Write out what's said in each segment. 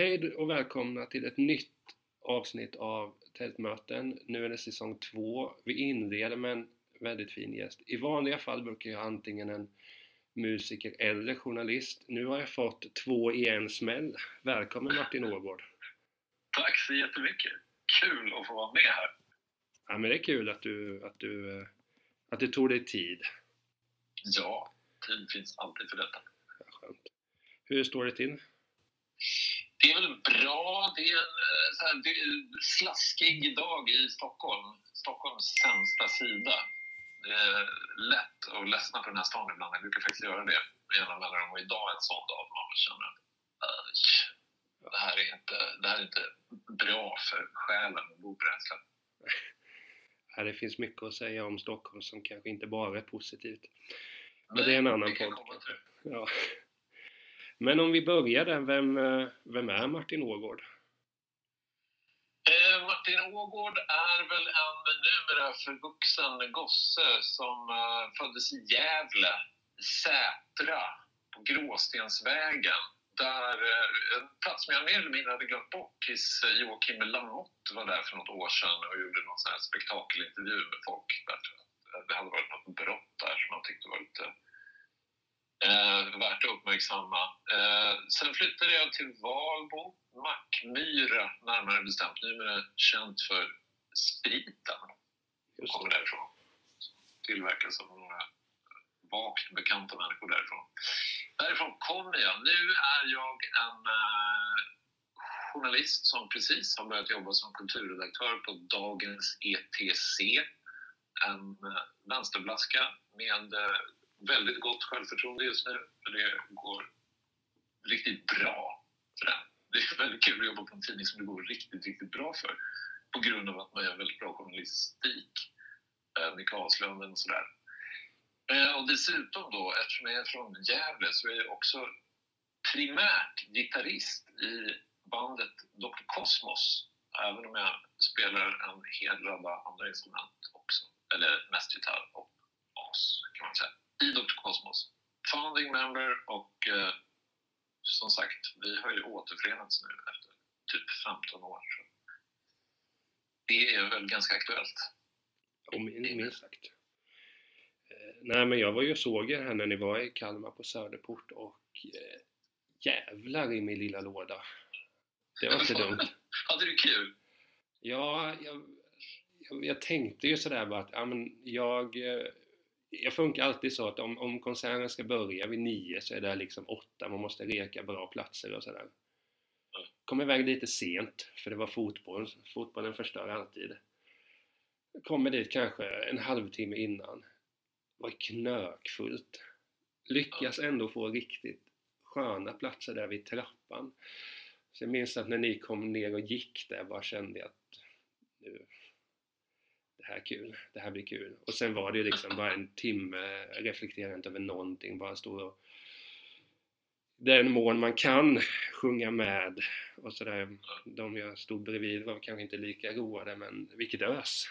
Hej och välkomna till ett nytt avsnitt av Tältmöten. Nu är det säsong två. Vi inleder med en väldigt fin gäst. I vanliga fall brukar jag antingen en musiker eller journalist. Nu har jag fått två i en smäll. Välkommen Martin Ågård! Tack så jättemycket! Kul att få vara med här! Ja men det är kul att du, att du, att du tog dig tid. Ja, tid finns alltid för detta. Ja, skönt. Hur står det till? Det är väl bra. Det är en eh, så här, det är slaskig dag i Stockholm. Stockholms sämsta sida. Det är lätt att ledsna på den här stan ibland. Jag brukar faktiskt göra det med jämna mellanrum. Och idag är en sån dag man känner att det här, är inte, det här är inte bra för själen att bo på det här stället. Ja, det finns mycket att säga om Stockholm som kanske inte bara är positivt. Men det är en annan podd. Ja. Men om vi börjar där, vem, eh, vem är Martin Ågård? Eh, Martin Ågård är väl en numera förvuxen gosse som eh, föddes i Gävle, Sätra, på Gråstensvägen. Där, eh, en plats som jag mer eller mindre hade glömt bort tills eh, Joakim Lamotte var där för något år sedan och gjorde någon sån här spektakelintervju med folk. Därför eh, det hade varit något brott där som man tyckte var lite Eh, värt att uppmärksamma. Eh, sen flyttade jag till Valbo, Mackmyra närmare bestämt, numera känt för spriten. Just kommer därifrån. Tillverkas av några vagt bekanta människor därifrån. Därifrån kommer jag. Nu är jag en eh, journalist som precis har börjat jobba som kulturredaktör på Dagens ETC. En eh, vänsterblaska med eh, väldigt gott självförtroende just nu. Det går riktigt bra för det. Det är väldigt kul att jobba på en tidning som det går riktigt, riktigt bra för. På grund av att man gör väldigt bra journalistik. Eh, Haslund och sådär. Eh, och dessutom då, eftersom jag är från Gävle så är jag också primärt gitarrist i bandet Dr. Cosmos. Även om jag spelar en hel radda andra instrument också. Eller mest gitarr och bas kan man säga i Dr. Cosmos. Founding member och eh, som sagt, vi har ju återförenats nu efter typ 15 år. Så det är väl ganska aktuellt. Och minst sagt. Eh, nej men jag var ju och såg er här när ni var i Kalmar på Söderport och eh, jävlar i min lilla låda. Det var inte dumt. Hade du kul? Ja, jag, jag, jag tänkte ju sådär bara att ja, men jag eh, jag funkar alltid så att om, om konserten ska börja vid nio så är det liksom åtta, man måste reka bra platser och sådär. Kom iväg lite sent, för det var fotboll, fotbollen förstör alltid. Kommer dit kanske en halvtimme innan. Var knökfullt. Lyckas ändå få riktigt sköna platser där vid trappan. Så jag minns att när ni kom ner och gick där bara kände jag att nu, det här kul, det här blir kul. Och sen var det ju liksom bara en timme, reflektera inte över någonting, bara stå och den mån man kan sjunga med och sådär. De jag stod bredvid var kanske inte lika roade, men vilket ös!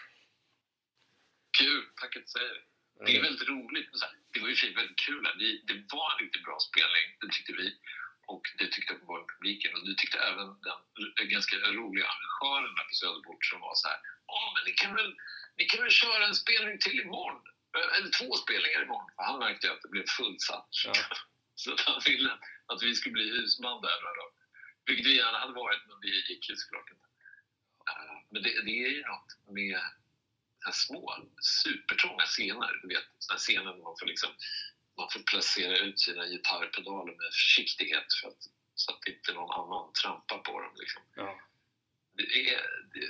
Kul, tack att du säger det. Det är väldigt roligt. Det var ju väldigt kul. Det var en riktigt bra spelning, det tyckte vi. Och det tyckte uppenbarligen publiken. Och det tyckte även den ganska roliga arrangören på Söderport som var så här. Ja, men ni kan väl vi kan väl köra en spelning till imorgon. Eh, eller två spelningar imorgon. För han märkte att det blev fullsatt. Ja. Så att han ville att vi skulle bli husband där. Då. Vilket vi gärna hade varit, men det gick ju såklart inte. Uh, men det, det, är ju något med små, supertrånga scener. Du vet, såna scener där man får, liksom, man får placera ut sina gitarrpedaler med försiktighet för att, så att inte någon annan trampar på dem. Liksom. Ja. Det, är, det,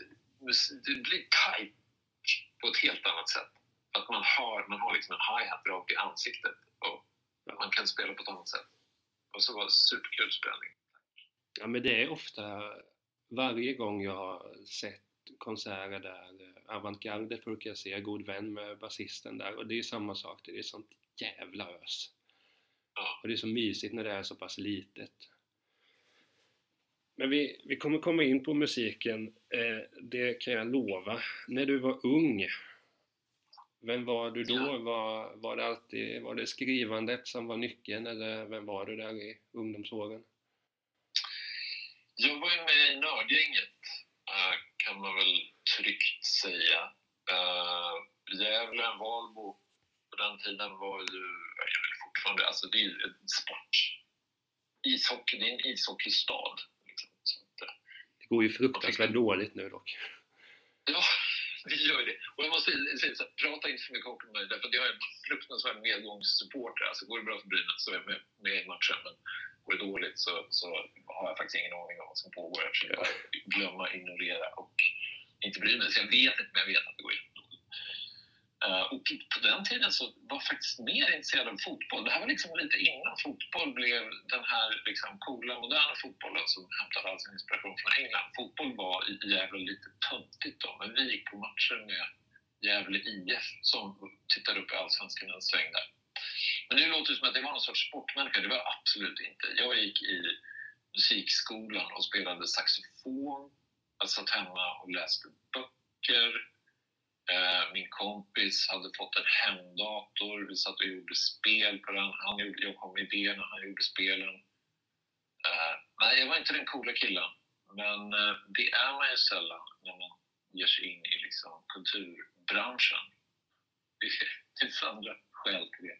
det blir tajt på ett helt annat sätt. Att man har, man har liksom en hi-hat rakt i ansiktet och man kan spela på ett annat sätt. Och så var det superkul spelning. Ja men det är ofta, varje gång jag har sett konserter där, eh, Avantgarde brukar jag se, God vän med basisten där och det är samma sak, det är sånt jävla ös. Ja. Och det är så mysigt när det är så pass litet. Men vi, vi kommer komma in på musiken, eh, det kan jag lova. När du var ung, vem var du då? Ja. Var, var, det alltid, var det skrivandet som var nyckeln eller vem var du där i ungdomsåren? Jag var ju med i Nördgänget, eh, kan man väl tryggt säga. Uh, Gävle, Valbo, på den tiden var ju, jag vet fortfarande, alltså det är ju en sport. Ishockey, det är en ishockeystad. Liksom. Så att, eh, Det går ju fruktansvärt dåligt nu dock. Ja, vi gör det. Och jag måste säga så här, prata inte för mycket hockey med mig, därför att jag är en fruktansvärd medgångssupporter. Alltså går det bra för Brynäs så är jag med, med i matchen, men går det dåligt så, så har jag faktiskt ingen aning om vad som pågår. Jag försöker glömma, ignorera och inte bry mig. Så jag vet inte, men jag vet att det går dåligt. Eh, och på den tiden så var jag faktiskt mer intresserad av fotboll. Det här var liksom lite innan fotboll blev den här liksom coola, moderna fotbollen som hämtade all sin inspiration från England. Fotboll var i Gävle lite töntigt då, men vi gick på matcher med Gävle IF som tittade upp i Allsvenskan en sväng där. Men nu låter det som att det var någon sorts sportmänniska. Det var jag absolut inte. Jag gick i musikskolan och spelade saxofon. Jag satt hemma och läste böcker. Min kompis hade fått en hemdator. Vi satt och gjorde spel på den. Han gjorde, jag kom med idéerna, han gjorde spelen. Eh, uh, nej, jag var inte den coola killen. Men uh, det är man ju sällan när man ger sig in i liksom, kulturbranschen. Det finns andra skäl till det.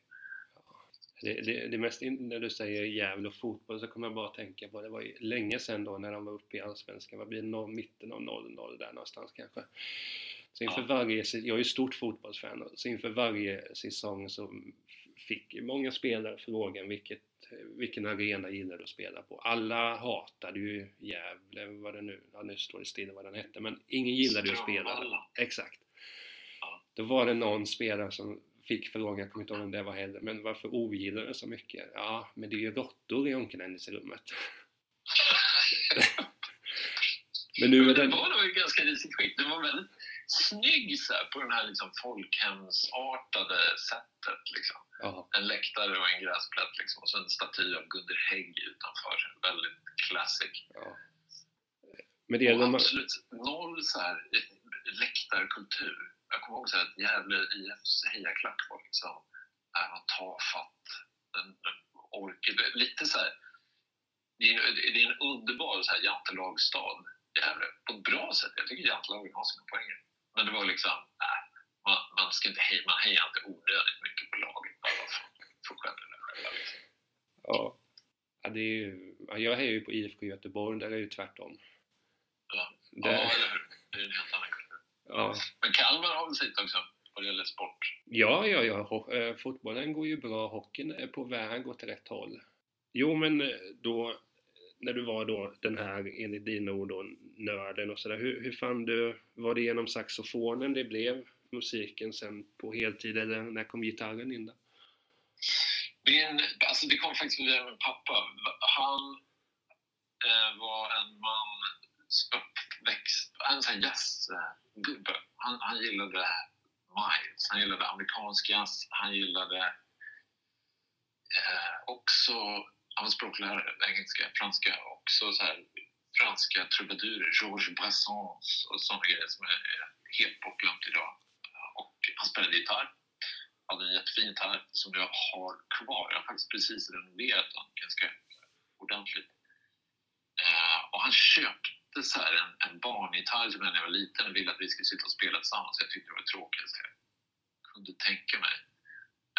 Det, det, det mest in, när du säger Gävle och fotboll så kommer jag bara att tänka på det var ju länge sedan då när de var uppe i Allsvenskan. Vad blir det? Mitten av 00 där någonstans kanske. Så inför Ja. varje, jag är ju stort fotbollsfan, så inför varje säsong så fick många spelare frågan vilket, vilken arena gillar du att spela på? Alla hatade ju Gävle, vad det nu, ja, nu står det stilla vad den hette, men ingen gillade ju att spela. Strömvalla. Exakt. Ja. Då var det någon spelare som fick frågan, jag kommer inte ihåg om det var heller, men varför ogillar du så mycket? Ja, men det är ju råttor i omklädningsrummet. men nu Men det den... var nog ganska risigt skick. Det var väldigt snygg så här, på det här liksom, folkhemsartade sättet. Liksom. Ja, En läktare och en gräsplätt liksom, och så en staty av Gunder Hägg utanför. Väldigt classic. ja. Men det är och de... absolut noll så här, eh, läktarkultur. Jag kommer ihåg så här, att Gävle IFs hejaklack var liksom, äh, vad tafatt. En, en ork, lite så här, det är, det är en underbar så här, jantelagstad, Gävle. På ett bra sätt. Jag tycker jantelagen har sina poänger. Men det var liksom, äh, man, man ska inte heja, man hejar inte onödigt mycket på laget bara för, för själva. Liksom. Ja. Ja, det är ju, ja, jag hejar ju på IFK Göteborg, där är det ju tvärtom. Ja. Där, Ja, eller hur? Det är en helt annan kultur. ja. Men Kalmar har väl sitt också, vad det gäller sport. Ja, ja, ja. Eh, fotbollen går ju bra, hockeyn är på väg åt rätt håll. Jo, men eh, då, när du var då den här, enligt dina ord då, nörden och sådär, hur, hur fann du, var det genom saxofonen det blev musiken sen på heltid, eller när kom gitarren in där? Min, alltså det kom faktiskt via min pappa. Han eh, var en man uppväxt, en sån här jazzgubbe. Han, han gillade Miles, han gillade amerikansk jazz, han gillade eh, också, han var språklärare, engelska, franska, också så här, franska trubadurer, Georges Brassens och sådana grejer som är, helt bortglömt idag. Och han spelade gitarr hade en jättefin gitarr som jag har kvar. Jag har faktiskt precis renoverat den ganska ordentligt. Eh, och han köpte så här en, en barngitarr till mig när jag var liten och ville att vi skulle sitta och spela tillsammans. Jag tyckte det var tråkigt. Jag kunde tänka mig.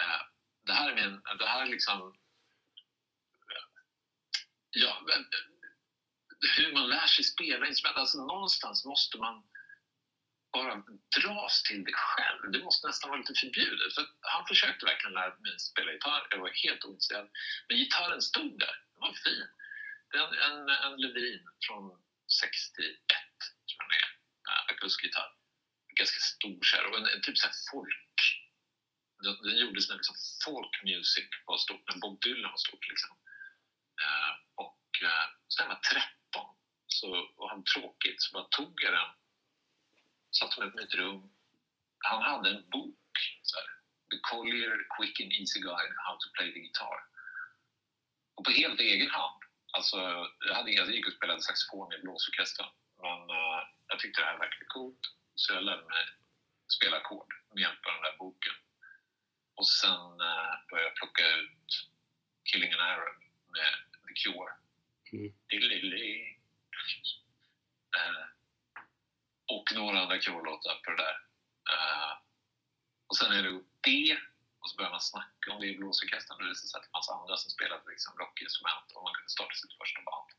Eh, det här är min, det här är liksom... Ja, men, hur man lär sig spela instrument. Alltså någonstans måste man bara dras till det själv. Det måste nästan vara lite förbjudet. För han försökte verkligen lära mig spela gitarr. Jag var helt ointresserad. Men gitarren stod där. Den var fin. Det är en, en, en Levin från 61, tror jag den är. Akustisk gitarr. Ganska stor så här. Och en, en typ så här folk. Den, den gjordes när liksom folk music var stort. När Bob Dylan var stort. Liksom. Uh, och uh, så när jag var 13 så, och hade tråkigt så bara tog jag den satte mig på mitt rum. Han hade en bok, så här, The Collier Quick and Easy Guide How to Play the Guitar. Och på helt egen hand. Alltså, jag, hade, jag gick och spelade saxofon i blåsorkestern. Men eh, jag tyckte det här verkade coolt. Så jag lärde mig spela ackord med hjälp av den där boken. Och sen uh, började jag plocka ut Killing an Arab med The Cure. Mm. Eh, och några andra coverlåtar på det där. Eh, och sen är det det och så börjar man snacka om det i blåsorkestern och det visade sig att det fanns andra som spelade liksom rockinstrument och man kunde starta sitt första band.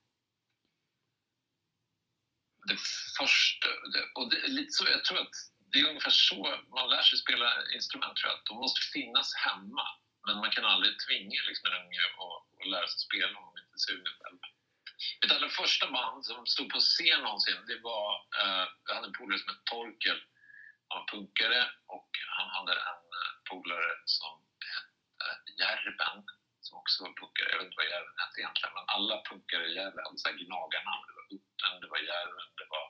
Det första, det, och det är lite så, jag tror att det är ungefär så man lär sig spela instrument tror jag. De måste finnas hemma. Men man kan aldrig tvinga liksom, en unge att lära sig spela om man inte är sugen själv. Mitt allra första band som stod på scen någonsin, det var, uh, jag hade en polare som hette Torkel. Han var punkare och han hade en eh, polare som hette Järven, som också var punkare. Jag vet inte vad Järven hette egentligen, men alla punkare i Järven hade så här gnagarnamn. Det var Utten, det var Järven, det var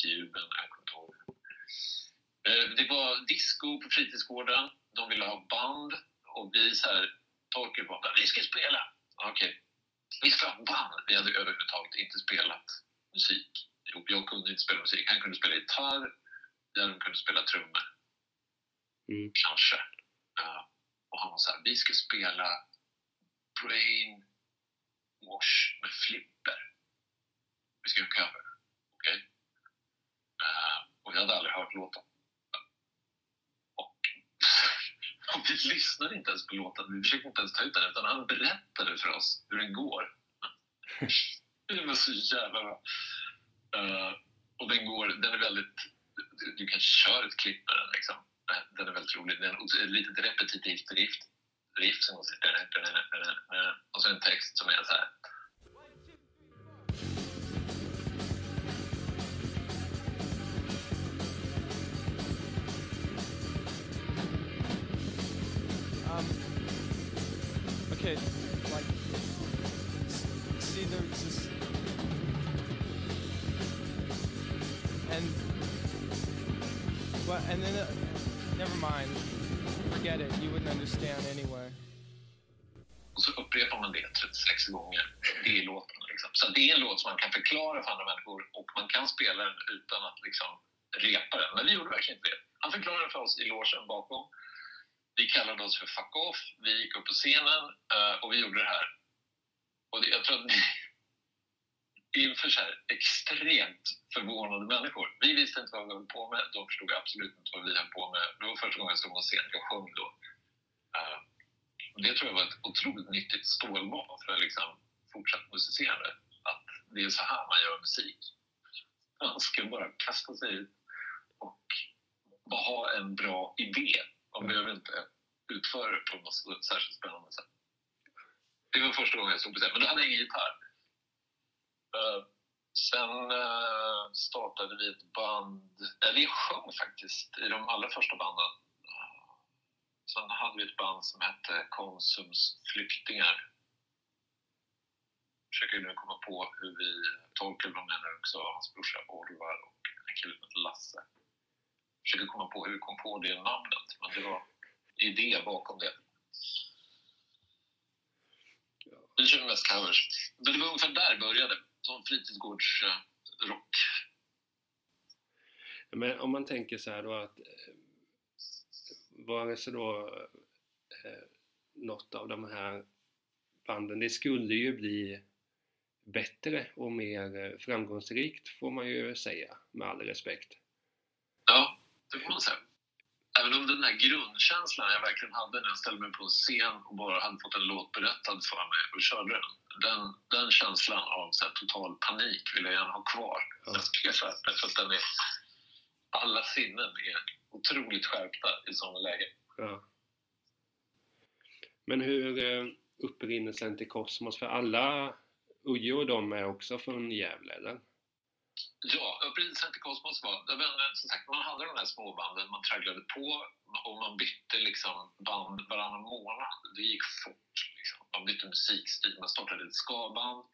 Kuben, jag kommer inte ihåg. Uh, det var disco på fritidsgården. De ville ha band och vi så här, Torkel bara, vi ska spela. Okej. Okay vi ska ha band. Vi hade överhuvudtaget inte spelat musik ihop. Jag kunde inte spela musik. Han kunde spela gitarr. Jag kunde spela trummor. Mm. Kanske. Uh, och han var så här, vi ska spela Brain Wash med Flipper. Vi ska göra en cover. Okej? Okay? Uh, och jag hade aldrig hört låten. Och, och vi lyssnade inte ens på låten. Vi försökte inte ens ta ut den, utan han berättade för oss hur den går. det var så jävla bra. Uh, och den går, den är väldigt... Du, du kan köra ett klipp med den liksom. Eh, den är väldigt rolig. Den är ett litet repetitivt riff. Riff som går så eh, Och så en text som är så här. Could like, see, there's this, and, well, and then, uh, never mind, forget it, you wouldn't understand anyway. Och så upprepar man det 36 gånger. Det är låten. Liksom. Så det är en låt som man kan förklara för andra människor och man kan spela den utan att liksom repa den. Men vi gjorde verkligen inte det. Han förklarade för oss i låsen bakom. Vi kallade oss för Fuck Off. Vi gick upp på scenen uh, och vi gjorde det här. Och det, jag tror att inför så här extremt förvånade människor. Vi visste inte vad vi höll på med. De förstod absolut inte vad vi höll på med. Det var första gången jag stod på scen. Jag sjöng då. Uh, det tror jag var ett otroligt nyttigt stålbad för liksom fortsatt musicerande. Att det är så här man gör musik. Man ska bara kasta sig ut och bara ha en bra idé. Man behöver inte utföra det på något särskilt spännande sätt. Det var första gången jag stod på scen, men då hade jag ingen gitarr. Uh, sen uh, startade vi ett band, eller jag sjöng faktiskt i de allra första banden. Eh, sen hade vi ett band som hette Konsums flyktingar. Försöker nu komma på hur vi, Torkel var med där också, hans brorsa Orvar och en kille som hette Lasse. Försöker komma på hur vi kom på det namnet, men det var idé bakom det. Vi körde mest covers. Men det var ungefär där det började, som fritidsgårdsrock. Men om man tänker så här då att vare sig då eh, något av de här banden, det skulle ju bli bättre och mer framgångsrikt får man ju säga med all respekt. Ja, det får man säga. Även om den här grundkänslan jag verkligen hade när jag ställde mig på en scen och bara hade fått en låt berättad för mig och körde den. Den, den känslan av så total panik vill jag gärna ha kvar. Ja. Därför att den är, alla sinnen är otroligt skärpta i sådana lägen. Ja. Men hur eh, upprinnelsen till Kosmos? För alla Uje och de är också från Gävle, eller? Ja, precis. till Kosmos var, som sagt, man hade de där småbanden, man tragglade på och man bytte liksom band varannan månad. Det gick fort. Liksom. Man bytte musikstil, man startade ett skaband,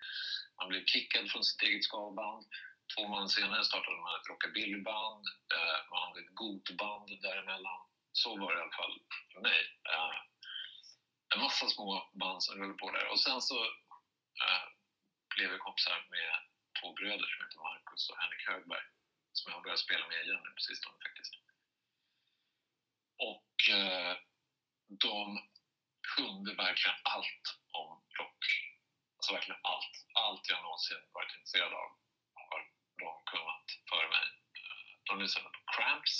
man blev kickad från sitt eget skaband. Två månader senare startade man ett rockabillyband, eh, man hade ett gotband däremellan. Så var det i alla fall för mig. Eh, en massa små band som rullade på där. Och sen så eh, blev jag kompisar med två bröder som heter Marcus och Henrik Högberg. Som jag har börjat spela med igen nu på sistone faktiskt. Och eh, de kunde verkligen allt om rock. Alltså verkligen allt. Allt jag någonsin varit intresserad av har de kunnat före mig. Eh, de lyssnade på Cramps.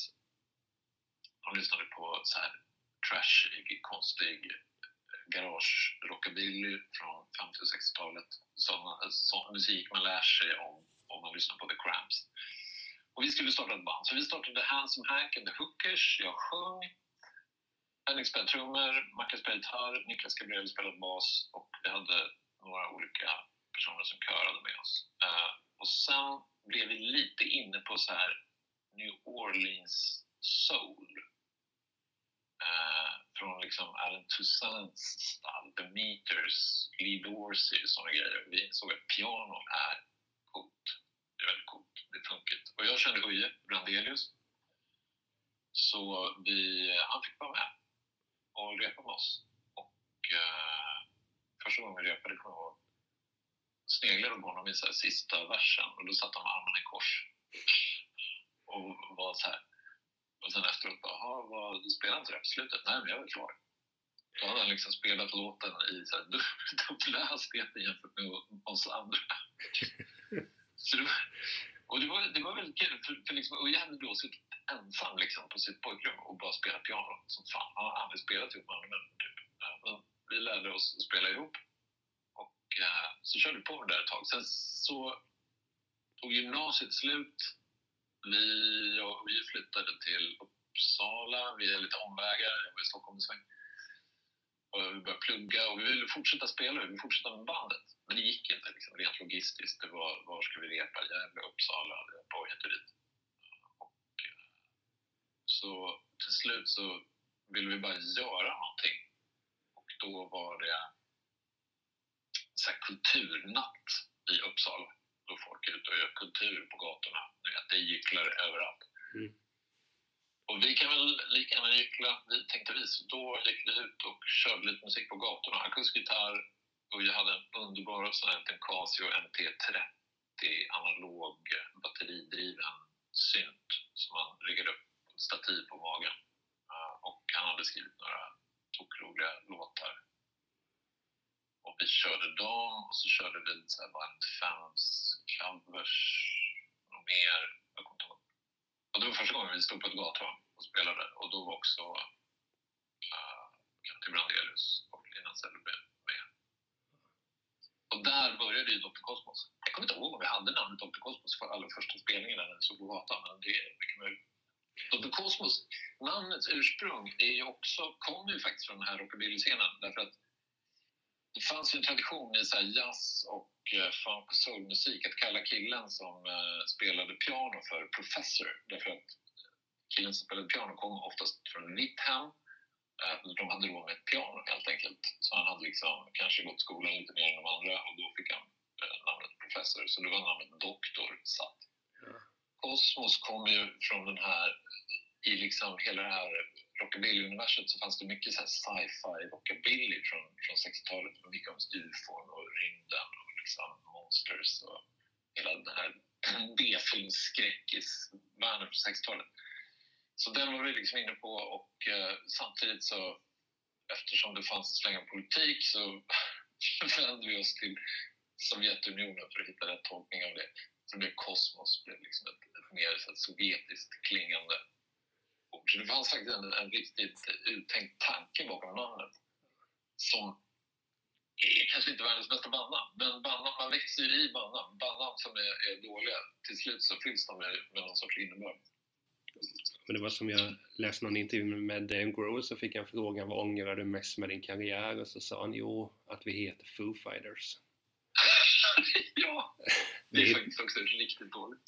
De lyssnade på så här trashig, konstig garage-rockabilly från 50 och 60-talet. Sån, sån musik man lär sig om om man lyssnar på The Cramps. Och vi skulle starta ett band. Så vi startade Handsome Hank and the Hookers. Jag sjöng. Henrik spelade trummor, Mackan spelade gitarr, Niklas Gabriel spelade bas och vi hade några olika personer som körade med oss. Eh, och sen blev vi lite inne på så här New Orleans soul. Uh, från liksom Alan Toussaints stall, The Meters, Lee Dorsey och sådana grejer. Vi insåg att piano är coolt. Det är väldigt coolt. Det är funkigt. Och jag kände Uje Brandelius. Så vi, han fick vara med och repa med oss. Och eh, första gången vi repade kommer jag ihåg sneglade på honom i så här, sista versen och då satt han med armarna i kors. Och var så här. Och sen efteråt bara, "Jaha, vad, du spelade inte det på slutet? Nej, men jag var klar. Då hade han liksom spelat låten i så här, dubbla hastigheter jämfört med oss andra. Så det var, och det var, det var väldigt kul, för, för liksom, och jag hade då suttit ensam liksom, på sitt pojkrum och bara spelat piano som fan. Han har aldrig spelat ihop med andra människor. Typ. Men vi lärde oss att spela ihop. Och eh, så körde vi på det där ett tag. Sen så tog gymnasiet slut. Vi, jag och vi flyttade till Uppsala via lite omvägar. Jag var i Stockholm en sväng. Och vi började plugga och vi ville fortsätta spela, vi ville fortsätta med bandet. Men det gick inte liksom, rent logistiskt. Det var, var ska vi repa? Gävle, Uppsala, på och dit. Och, eh, så till slut så ville vi bara göra någonting. Och då var det så här kulturnatt i Uppsala. Då folk är ute och gör kultur på gatorna. Det är gycklare överallt. Mm. Och vi kan väl lika gärna gyckla, vi tänkte vi. Så då gick vi ut och körde lite musik på gatorna. Akustisk gitarr och jag hade en underbar sån här liten Casio MT30 analog batteridriven synt som man riggade upp stativ på magen. Och han hade skrivit några tokroliga låtar. Och vi körde dem och så körde vi så här bara fem covers och mer. Jag kommer inte ihåg. Och det var första gången vi stod på ett gathörn och spelade och då var också eh, uh, Katti Brandelius och Lina Sellberg med. Och där började ju Dr. Cosmos. Jag kommer inte ihåg om vi hade namnet Dr. Cosmos för allra första spelningen när den stod på gatan, men det är mycket möjligt. Dr. Cosmos, namnets ursprung är ju också, kommer ju faktiskt från den här rockabilly-scenen därför att det fanns ju en tradition i så jazz och eh, funk och soulmusik att kalla killen som eh, spelade piano för professor. Därför att killen som spelade piano kom oftast från vitt hem. Eh, de hade råd med ett piano helt enkelt. Så han hade liksom kanske gått skolan lite mer än de andra och då fick han eh, namnet professor. Så det var namnet doktor satt. Kosmos kom ju från den här, i liksom hela det här rockabilly-universet så fanns det mycket sci-fi rockabilly från, från 60-talet. Det Mycket om ufon och rymden och liksom monsters och hela den här B-filmsskräckisvärlden från 60-talet. Så den var vi liksom inne på och eh, samtidigt så eftersom det fanns en släng av politik så vände vi oss till Sovjetunionen för att hitta rätt tolkning av det. Så blev kosmos blev liksom ett, ett mer så här, sovjetiskt klingande ord. Så det fanns faktiskt en, en riktigt uttänkt tanke bakom namnet. Som är kanske inte världens bästa bandnamn, men bandnamn, man växer ju i bandnamn. Bandnamn som är, är dåliga, till slut så fylls de med, med någon sorts innebörd. Men det var som jag läste någon intervju med Dave Grohl så fick han frågan vad ångrar du mest med din karriär? Och så sa han jo, att vi heter Foo Fighters. ja, det är faktiskt också riktigt dåligt.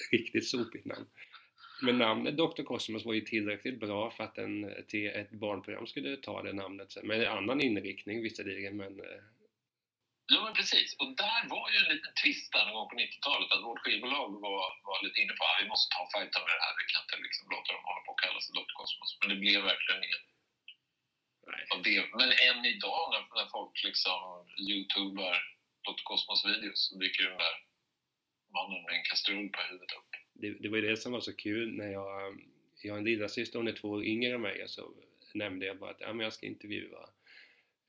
ett riktigt sopigt namn. Men namnet Dr. Cosmos var ju tillräckligt bra för att en, ett barnprogram skulle ta det namnet sen. Med en annan inriktning visserligen, men eh, Ja, men precis. Och där var ju en liten twist där någon gång på 90-talet att vårt skivbolag var, var lite inne på att vi måste ta fighta med det här. Vi kan inte liksom låta dem hålla på och kalla sig Dr. Cosmos. Men det blev verkligen inget det. Men än idag när, när folk liksom youtubar Dr. Cosmos-videos så dyker den där mannen med en kastrull på huvudet upp. Det, det var ju det som var så kul när jag... Jag har en lillasyster, hon är två år yngre än mig, så nämnde jag bara att ja, men jag ska intervjua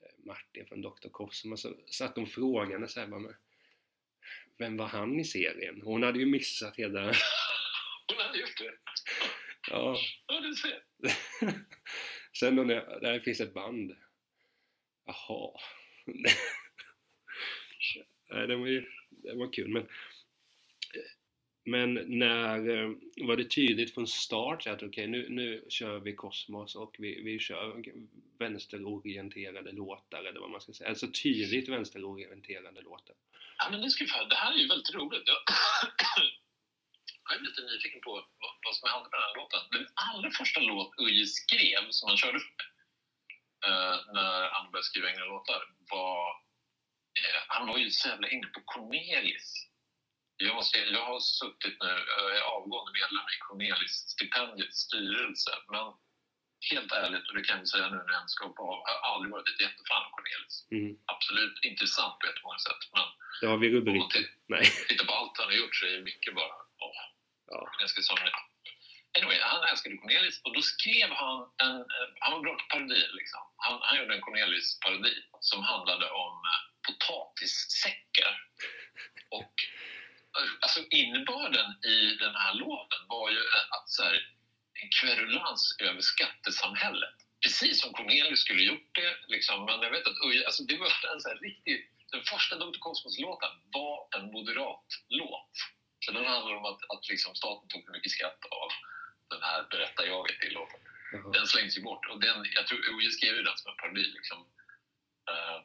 eh, Martin från Dr. Cosmos. Så satt de frågande så här bara, men vem var han i serien? Hon hade ju missat hela... Hon hade gjort det. Ja. Ja, du ser. Sen då när, där finns ett band. Jaha. Nej, det var ju det var kul men men när eh, var det tydligt från start att okej okay, nu, nu kör vi Kosmos och vi, vi kör vänsterorienterade låtar eller vad man ska säga. Alltså tydligt vänsterorienterade låtar. Ja men det, ska vi, det här är ju väldigt roligt. Jag, jag är lite nyfiken på vad, vad som hände med den här låten. Den allra första låt Uje skrev som han körde uh, när han började skriva egna låtar var Eh, han var ju så jävla inne på Cornelis jag, måste, jag har suttit nu, jag är avgående medlem i Cornelis-stipendiets styrelse, men helt ärligt, och det kan jag säga nu när jag ska hoppa av, jag har aldrig varit ett jättefan av Cornelis. Mm. Absolut intressant på jättemånga sätt, men det har vi rubriker. Nej. Titta på allt han har gjort så är det mycket bara, åh, ja. ganska somnigt. Anyway, han älskade Cornelis och då skrev han en, han var bra på parodier liksom. Han, han gjorde en Cornelis-parodi som handlade om eh, potatissäckar. Och alltså innebörden i den här låten var ju att så här, en kverulans över skattesamhället. Precis som Cornelius skulle gjort det. Liksom. Men jag vet att alltså, det var en så här riktig... Den första Dr. Cosmos-låten var en moderat låt. Så den handlar om att, att liksom staten tog för mycket skatt av den här berättarjaget i låten. Mm. Den slängs ju bort. Och den, jag tror OJ skrev ju den som en parodi. Liksom. Uh,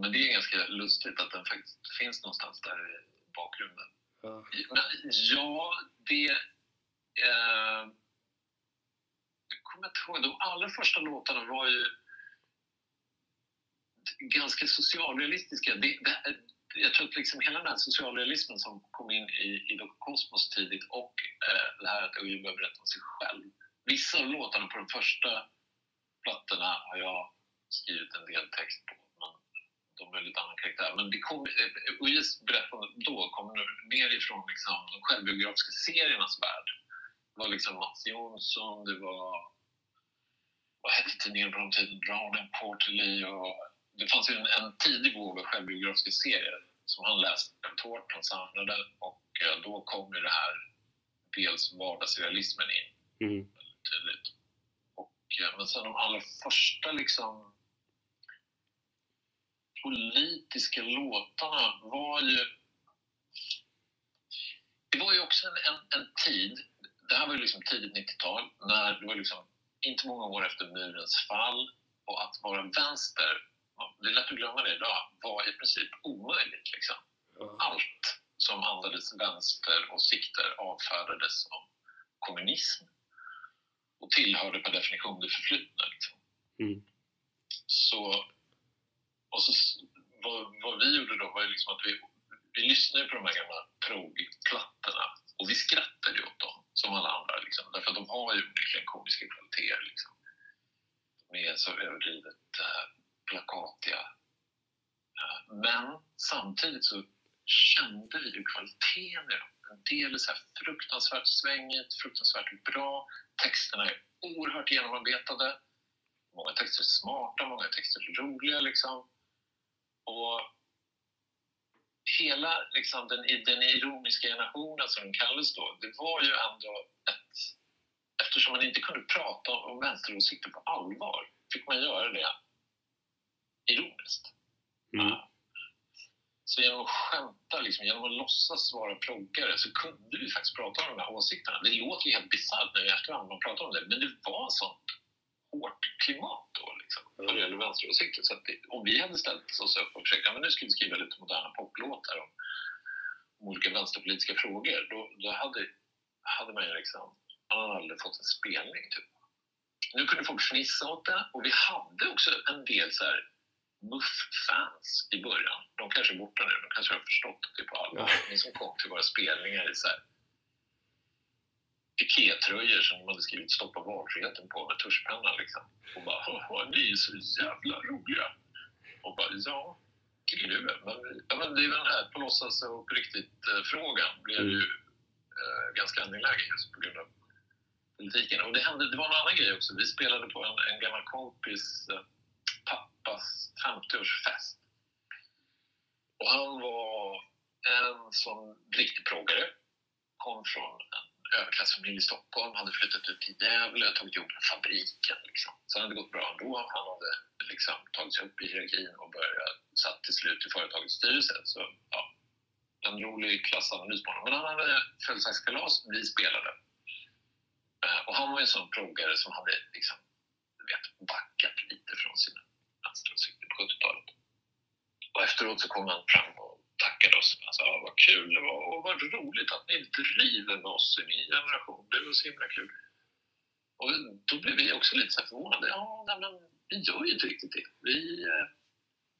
men det är ganska lustigt att den faktiskt finns någonstans där bakgrunden. Ja, Men, ja det... Eh, jag kommer inte ihåg. De allra första låtarna var ju ganska socialrealistiska. Det, det, jag tror att liksom hela den här socialrealismen som kom in i, i Kosmos tidigt och eh, det här att Uje började berätta om sig själv. Vissa av låtarna på de första plattorna har jag skrivit en del text på de är lite annan karaktär. Men det kom, Ujis eh, berättande då kom mer ifrån liksom, de självbiografiska seriernas värld. Det var liksom Mats Jonsson, det var... Vad hette tidningen på den tiden? Brown Porterly och... Det fanns ju en, en tidig våg av självbiografiska serier som han läste, Thornton samlade och eh, då kom ju det här dels vardagsrealismen in mm. tydligt. Och, eh, men sen de allra första liksom politiska låtarna var ju... Det var ju också en, en, en tid, det här var ju liksom tidigt 90-tal, när det var liksom inte många år efter murens fall och att vara vänster, det är lätt att glömma det idag, var i princip omöjligt. Liksom. Allt som andades vänsteråsikter avfärdades som kommunism och tillhörde per definition det förflutna. Liksom. Mm. Så och så, vad, vad vi gjorde då var ju liksom att vi, vi lyssnade på de här gamla progplattorna och vi skrattade åt dem som alla andra. Liksom, därför att de har ju onekligen komiska kvaliteter. Liksom. De är så överdrivet äh, plakatiga. Äh, men samtidigt så kände vi ju kvaliteten i dem. En del är så fruktansvärt svängigt, fruktansvärt bra. Texterna är oerhört genomarbetade. Många texter är smarta, många texter är roliga. Liksom. Och hela liksom, den, den ironiska generationen som den kallades då, det var ju ändå ett... Eftersom man inte kunde prata om vänsteråsikter på allvar fick man göra det ironiskt. Mm. Ja. Så genom att skämta, liksom, genom att låtsas vara proggare så kunde vi faktiskt prata om de här åsikterna. Det låter ju helt bisarrt när vi efterhand man pratar om det, men det var sånt hårt klimat då liksom, när det gäller vänsteråsikter. Så det, om vi hade ställt oss upp och försökt, ja, men nu ska vi skriva lite moderna poplåtar om, om olika vänsterpolitiska frågor, då, då hade, hade man ju liksom, man hade aldrig fått en spelning typ. Nu kunde folk fnissa åt det och vi hade också en del så här Muff-fans i början. De kanske är borta nu, de kanske har förstått det på allvar. Ja. som kom till våra spelningar i så här pikétröjor som de hade skrivit “Stoppa valfriheten” på med tuschpenna liksom. Och bara ni är så jävla roliga”. Och bara “Ja, tycker du men, ja, men det är den här på låtsas och på riktigt-frågan eh, blev ju eh, ganska angelägen just på grund av politiken. Och det, hände, det var en annan grej också. Vi spelade på en, en gammal kompis eh, pappas 50-årsfest. Och han var en sån riktig proggare. Kom från en överklassfamilj i Stockholm, hade flyttat ut till Gävle, tagit jobb på fabriken. Liksom. Så det hade gått bra ändå. Han hade liksom tagit sig upp i hierarkin och börjat, satt till slut i företagets styrelse. Så ja, en rolig klassanalys på honom. Men han hade födelsedagskalas, vi spelade. Eh, och han var en sån proggare som hade liksom, du vet, backat lite från sina vänsteråsikter på 70-talet. Och efteråt så kom han fram och tackade oss. Han sa, "Ja, vad kul det var och vad roligt att ni driver med oss i min generation. Det var så himla kul. Och då blev vi också lite så förvånade. Ja, nej, men vi gör ju inte riktigt det. Vi, eh,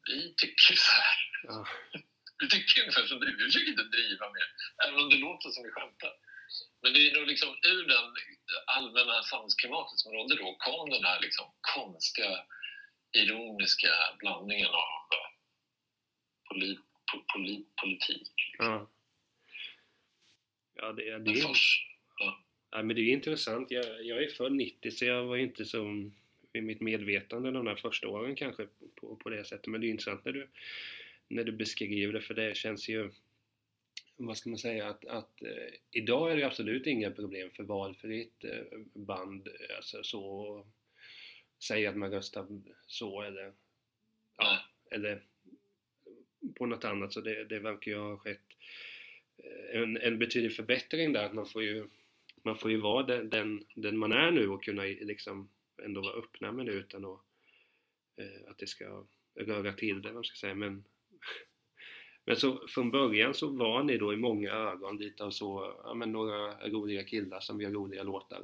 vi tycker så här. Ja. Vi tycker ungefär som du. Vi försöker inte driva mer, även om det låter som vi skämtar. Men det är nog liksom ur den allmänna samhällsklimatet som rådde då kom den här liksom konstiga, ironiska blandningen av eh, poli, po, poli, politik. Ja. Ja, det, det, är, först, ja, men det är intressant. Jag, jag är född 90 så jag var inte så i mitt medvetande de där första åren kanske på, på det sättet. Men det är intressant när du, när du beskriver det för det känns ju vad ska man säga, att, att eh, idag är det absolut inga problem för valfritt eh, band, alltså så, säga att man röstar så eller, ja, eller på något annat, så det, det verkar ju ha skett eh, en, en betydlig förbättring där, att man får ju, man får ju vara den, den, den man är nu och kunna liksom ändå vara öppna med det utan att, eh, att det ska röra till det, vad man ska säga, men men så från början så var ni då i många ögon lite av så, ja men några roliga killar som gör roliga låtar.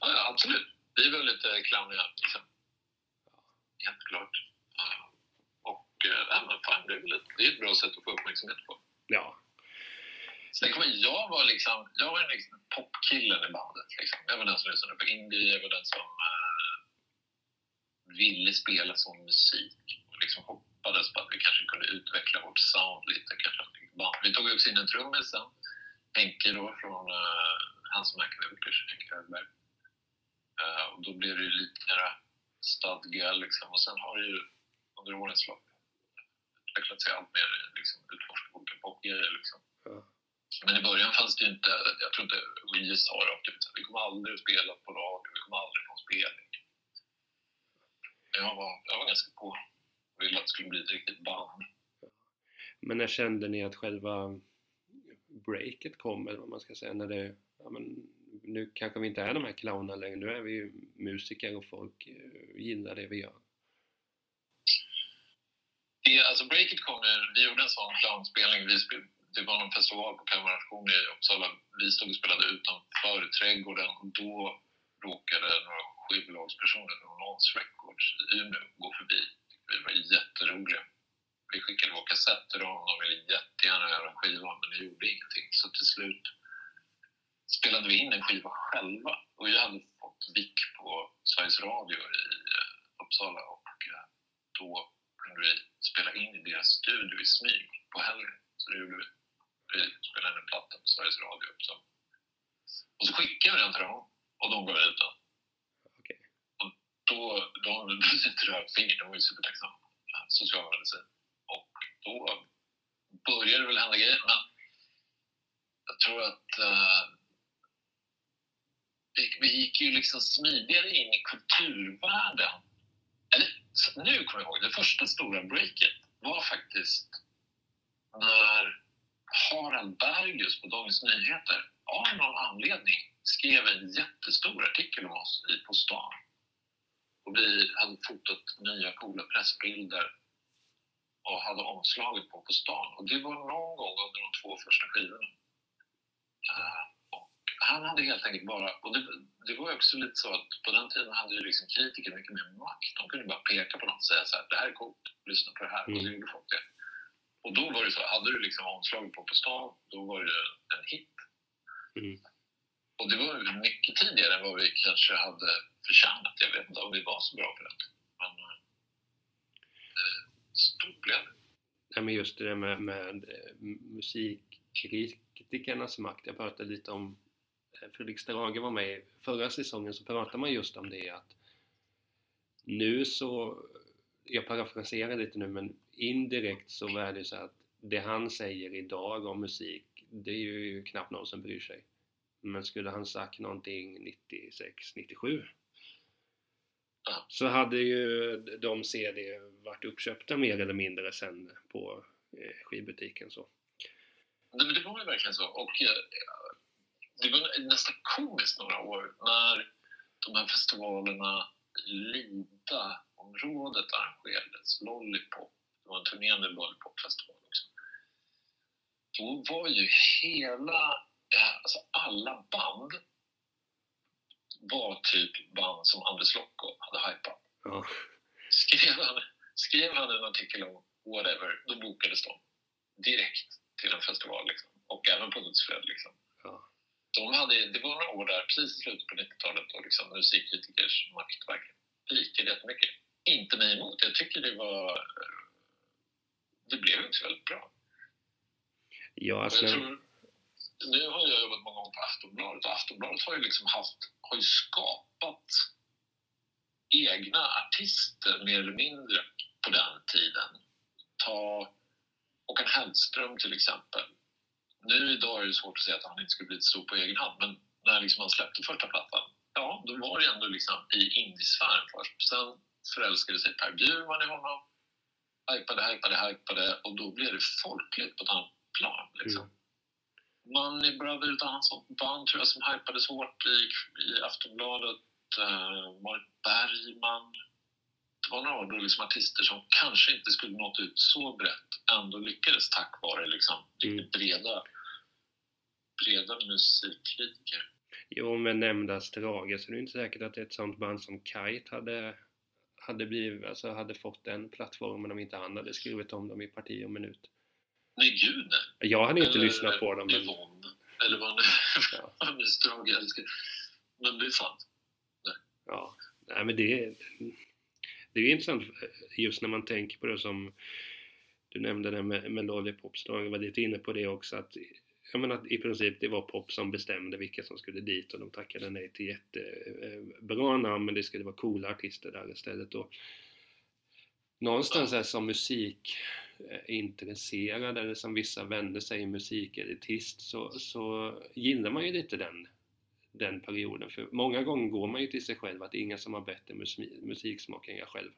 ja, ja, absolut. Vi är väl lite clowniga. Liksom. Helt klart. Ja. Eh, ja, men fan, det är väl ett, det är ett bra sätt att få uppmärksamhet på. Ja, Sen kommer jag var liksom, jag var liksom popkillen i bandet. Liksom. Jag var den som lyssnade på indie, jag var den som eh, ville spela sån musik. Och liksom hoppades på att vi kanske kunde utveckla vårt sound lite. Kanske. Band. Vi tog också in en trummis sen. Henke då från uh, Hans Macworkers, Henke Högberg. Eh, och då blev det ju lite stadga liksom. Och sen har det ju under årens lopp utvecklat sig allt mer, liksom, utforskat olika popgrejer liksom. ja. Men i början fanns det ju inte, jag tror inte vi sa rakt ut vi kommer aldrig att spela på radio, vi kommer aldrig få en spelning. Jag var, jag var ganska på och ville att det skulle bli ett riktigt band. Men när kände ni att själva breaket kom, eller vad man ska säga, när det, ja men nu kanske vi inte är de här clownerna längre, nu är vi ju musiker och folk eh, gillar det vi gör. Det, alltså breaket kom ju, vi gjorde en sån clownspelning, vi spel, det var någon festival på Kalmar Nation i Uppsala. Vi stod och spelade utanför trädgården och då råkade några skivbolagspersoner från Nons Records i Umeå gå förbi. Vi var jätteroliga. Vi skickade vår kassett till dem, de ville jättegärna göra en skiva men det gjorde ingenting. Så till slut spelade vi in en skiva själva och vi hade fått vick på Sveriges Radio i eh, Uppsala och eh, då kunde vi spela in i deras studio i smyg på helgen. Så det gjorde vi. Vi spelade in en platta på Sveriges Radio. Så. Och så skickade vi den till dem och de gav ut den. Okej. Och då, ett finger, de var ju supertacksamma. Ja, Socialmedicin. Och då började det väl hända grejer, men jag tror att eh, vi, vi gick ju liksom smidigare in i kulturvärlden. Så nu kommer jag ihåg, det första stora breaket var faktiskt när Harald Bergius på Dagens Nyheter av någon anledning skrev en jättestor artikel om oss i På stan. Och vi hade fotat nya coola pressbilder och hade omslaget på På stan. Och det var någon gång under de två första skivorna. Eh, Eh, han hade helt enkelt bara, och det, det var också lite så att på den tiden hade ju liksom kritiker mycket mer makt. De kunde bara peka på något och säga så här, det här är coolt, lyssna på det här. Och så Mm. gjorde folk det. Och då var det så, hade du liksom omslaget på På stan, då var det en hit. Mm. Och det var mycket tidigare än vad vi kanske hade förtjänat. Jag vet inte om vi var så bra på det. Men eh, stort blev det. Nej, men just det där med, med eh, musikkritikernas makt. Jag pratade lite om, eh, Fredrik Strage var med förra säsongen så pratade man just om det att nu så, jag parafraserar lite nu men indirekt så är det så att det han säger idag om musik, det är ju knappt någon som bryr sig. Men skulle han sagt någonting 96, 97 Ja. så hade ju de CD varit uppköpta mer eller mindre sen på eh, skivbutiken så. Det var ju verkligen så. Och eh, det var nästan komiskt några år när de här festivalerna Lida-området arrangerades, Lollipop. Det var en turnerande Lollipop-festival också. Då var ju hela, eh, alltså alla band var typ band som Anders Lokko hade hypat. Ja, Skrev han, skrev han en artikel om whatever, då bokades de direkt till en festival liksom. och även på Hultsfred. Liksom. ja, De hade, det var några år där, precis i slutet på 90-talet, då liksom musikkritikers makt verkligen pikade jättemycket. Inte mig emot, jag tycker det var... Det blev inte så väldigt bra. ja alltså, tror, nu har jag jobbat många år på Aftonbladet och Aftonbladet har ju liksom haft, har ju skapat egna artister mer eller mindre på den tiden. Ta Håkan Hellström till exempel. Nu idag är det svårt att säga att han inte skulle blivit stor på egen hand, men när liksom han släppte första plattan, ja, då var det ändå liksom i indiesfären först. Sen förälskade sig Per Bjurman i honom, hypade, hypade, hypade och då blev det folkligt på ett annat plan. Liksom. Mm. Money Brother hans sånt band tror jag som hypades hårt i, i Aftonbladet. Uh, Marit Bergman. Några då liksom artister som kanske inte skulle nått ut så brett ändå lyckades tack vare liksom Mm. breda, breda musikkritiker. jo men nämnda Strage så det är inte säkert att ett sånt band som Kite hade hade, blivit, alltså hade fått den plattformen om inte han hade skrivit om dem i parti och minut. Nej, gud nej. Jag hade inte Eller lyssnat på dem men Yvonne. Eller vad nu Ja. Strage älskar. Men det är sant. Ja, nej men det, det är ju intressant eh, just när man tänker på det som du nämnde det med, med Lollipop, jag var lite inne på det också att jag menar att i princip det var pop som bestämde vilka som skulle dit och de tackade nej till jättebra namn men det skulle vara coola artister där istället och någonstans är som musikintresserad eh, eller som vissa vänder sig i musikelitist så, så gillar man ju lite den den perioden. För många gånger går man ju till sig själv att det är ingen som har bättre mus- musiksmak än jag själv.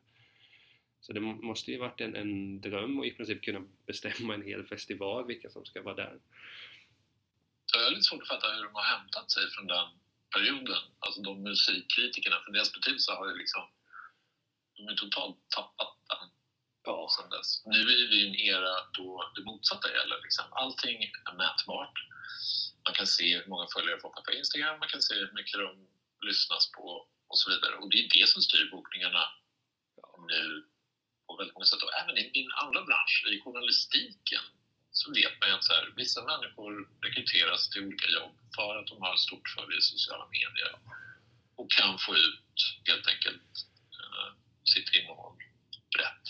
Så det må- måste ju varit en, en dröm att i princip kunna bestämma en hel festival vilka som ska vara där. Jag har lite svårt att fatta hur de har hämtat sig från den perioden. Alltså de musikkritikerna, för deras betydelse har ju liksom... De har ju totalt tappat den Ja, sedan dess. Nu är vi i en era då det motsatta gäller. Liksom. Allting är mätbart. Man kan se hur många följare folk har på Instagram, man kan se hur mycket de lyssnas på och så vidare. Och det är det som styr bokningarna nu på väldigt många sätt. Och även i min andra bransch, i journalistiken, så vet man ju att så här, vissa människor rekryteras till olika jobb för att de har stort följe i sociala medier och kan få ut helt enkelt eh, sitt innehåll brett.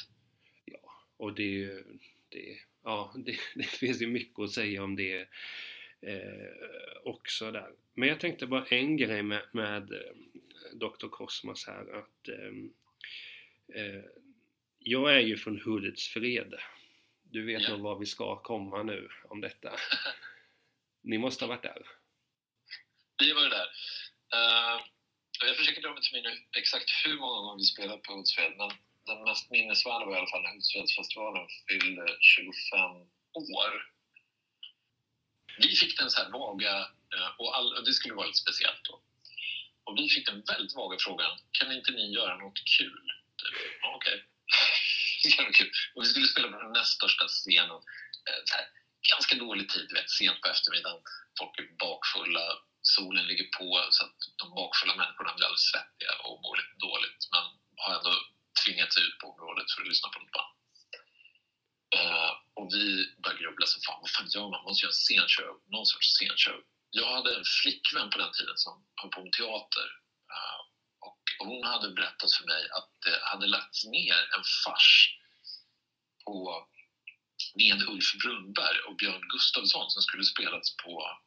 ja. och det är ju... Det, ja, det, det finns ju mycket att säga om det eh, också där. Men jag tänkte bara en grej med, med eh, Dr. Kosmos här att ehm, eh, jag är ju från Hultsfred. Du vet Ja. nog var vi ska komma nu om detta. Ni måste ha varit där? Vi var där. Eh, jag försöker dra mig till minne exakt hur många gånger vi spelat på Hultsfred, men den mest minnesvärda var i alla fall när Hultsfredsfestivalen fyllde 25 år. Vi fick den så här vaga, eh, och, all, och det skulle vara lite speciellt då. Och vi fick den väldigt vaga frågan, kan inte ni göra något kul? Typ, ja, Okej. Det kul. Och vi skulle spela på den näst största scenen. Eh, så här, ganska dålig tid, du vet, sent på eftermiddagen. Folk är bakfulla, solen ligger på så att de bakfulla människorna blir alldeles svettiga och mår lite dåligt men har ändå tvingats ut på området för att lyssna på något band. Eh, och vi började grubbla som fan, vad fan gör man? Man måste göra en scenshow, någon sorts scenshow. Jag hade en flickvän på den tiden som höll på med teater eh, och hon hade berättat för mig att det hade lagts ner en fars på med Ulf Brunnberg och Björn Gustafsson som skulle spelats på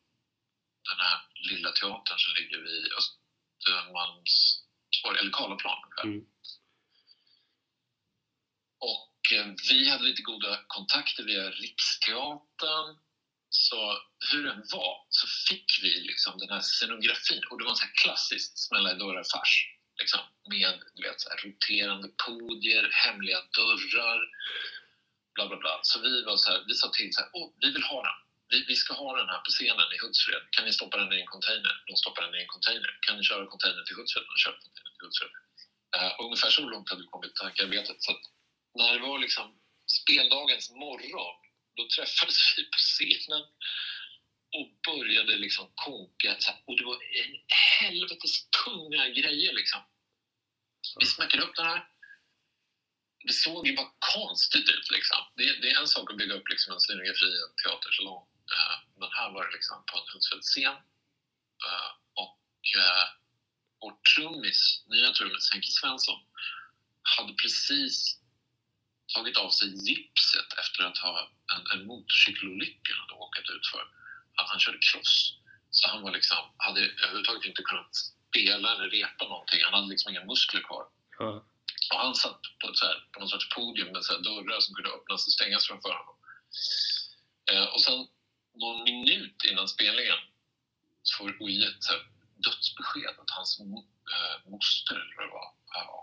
den här lilla teatern som ligger vid Östermalms torg, eller Karlaplan. Mm. Och Eh, vi hade lite goda kontakter via Riksteatern. Så hur den var så fick vi liksom den här scenografin och det var en sån här klassisk smälla i dörrar-fars. Liksom, med du vet, så här, roterande podier, hemliga dörrar, bla bla bla. Så vi var så här, vi sa till så här, Åh, vi vill ha den. Vi, vi ska ha den här på scenen i Hultsfred. Kan ni stoppa den i en container? De stoppar den i en container. Kan ni köra containern till Hultsfred? De kör containern till Hultsfred. Uh, ungefär så långt hade vi kommit i tankearbetet. Så att när det var liksom speldagens morgon, då träffades vi på scenen och började liksom här, och det var en helvetes tunga grejer liksom. Vi smäckade upp den här. Det såg ju bara konstigt ut liksom. Det, det är en sak att bygga upp liksom en scenografi i en teatersalong. Uh, men här var det liksom på en Hultsfredsscen. Uh, och uh, vår trummis, nya trummis Henke Svensson, hade precis tagit av sig gipset efter att ha en, en motorcykelolycka han hade råkat ut för. Att han körde cross. Så han var liksom, hade överhuvudtaget inte kunnat spela eller repa någonting. Han hade liksom inga muskler kvar. Ja. Och han satt på, ett så här, på någon sorts podium med så här dörrar som kunde öppnas och stängas framför honom. Eh, och sen någon minut innan spelningen så får OI ett så här dödsbesked att hans eh, moster eller vad det var,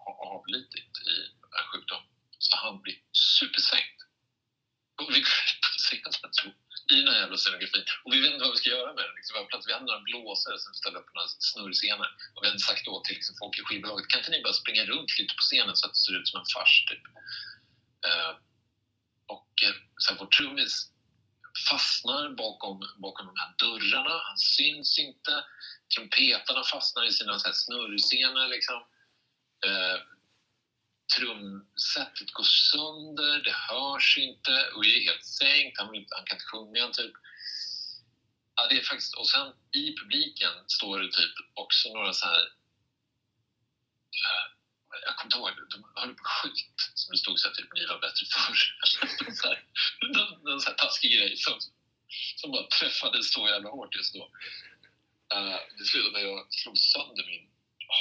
har avlidit i en sjukdom. Så han blir supersänkt. Och vi går ut på scenen så, i den här jävla scenografin. Och vi vet inte vad vi ska göra med den. Liksom. Vi, har hade några blåsare som ställde upp några snurrscener. Och vi hade sagt åt till liksom, folk i skivbolaget, kan inte ni bara springa runt lite på scenen så att det ser ut som en fars typ. Uh, och eh, uh, sen vår trummis fastnar bakom, bakom de här dörrarna. Han syns inte. Trumpetarna fastnar i sina så här snurrscener liksom. Uh, trumsetet går sönder, det hörs inte och är helt sänkt. Han, vill, han kan inte sjunga typ. Ja, det är faktiskt, och sen i publiken står det typ också några så här... Eh, jag kommer inte ihåg, de höll på skit som det stod så här typ ni var bättre förr. någon, någon så här taskig grej som, som bara träffade så jävla hårt just då. Uh, det slutade med att jag slog sönder min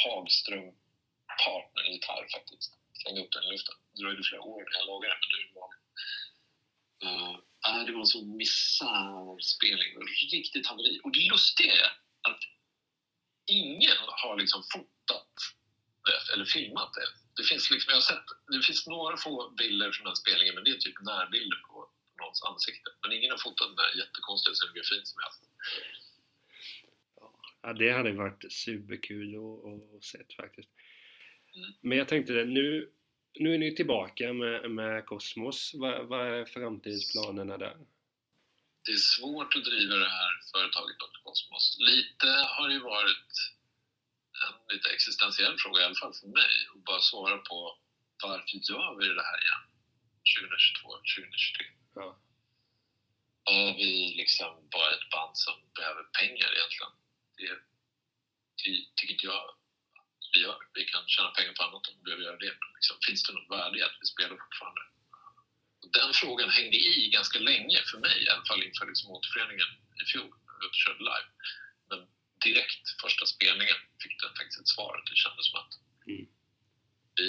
Hagström partnergitarr faktiskt slänga upp den i luften. Det dröjde flera år när jag lagade den, men nu är den. Uh, äh, det var en sån misär spelning. Riktigt haveri. Och det lustiga är att ingen har liksom fotat det, eller filmat det. Det finns, liksom, jag har sett, det finns några få bilder från den spelningen, men det är typ närbilder på någons ansikte. Men ingen har fotat den där jättekonstiga scenografin som jag haft. Ja, det hade varit superkul att, se faktiskt. Men jag tänkte det, nu, nu är ni tillbaka med, med Cosmos. Vad, vad är framtidsplanerna där? Det är svårt att driva det här företaget Dr. Cosmos. Lite har det ju varit en lite existentiell fråga, i alla fall för mig, att bara svara på varför gör vi det här igen? 2022, 2023. Ja. Är vi liksom bara ett band som behöver pengar egentligen? Det, det tycker inte jag vi gör. Vi kan tjäna pengar på annat om vi behöver göra det. Men liksom, finns det något värde i att vi spelar fortfarande? Och den frågan hängde i ganska länge för mig, i alla fall inför liksom återföreningen i fjol, när vi körde live. Men direkt första spelningen fick den faktiskt ett svar. Det kändes som att Mm. vi,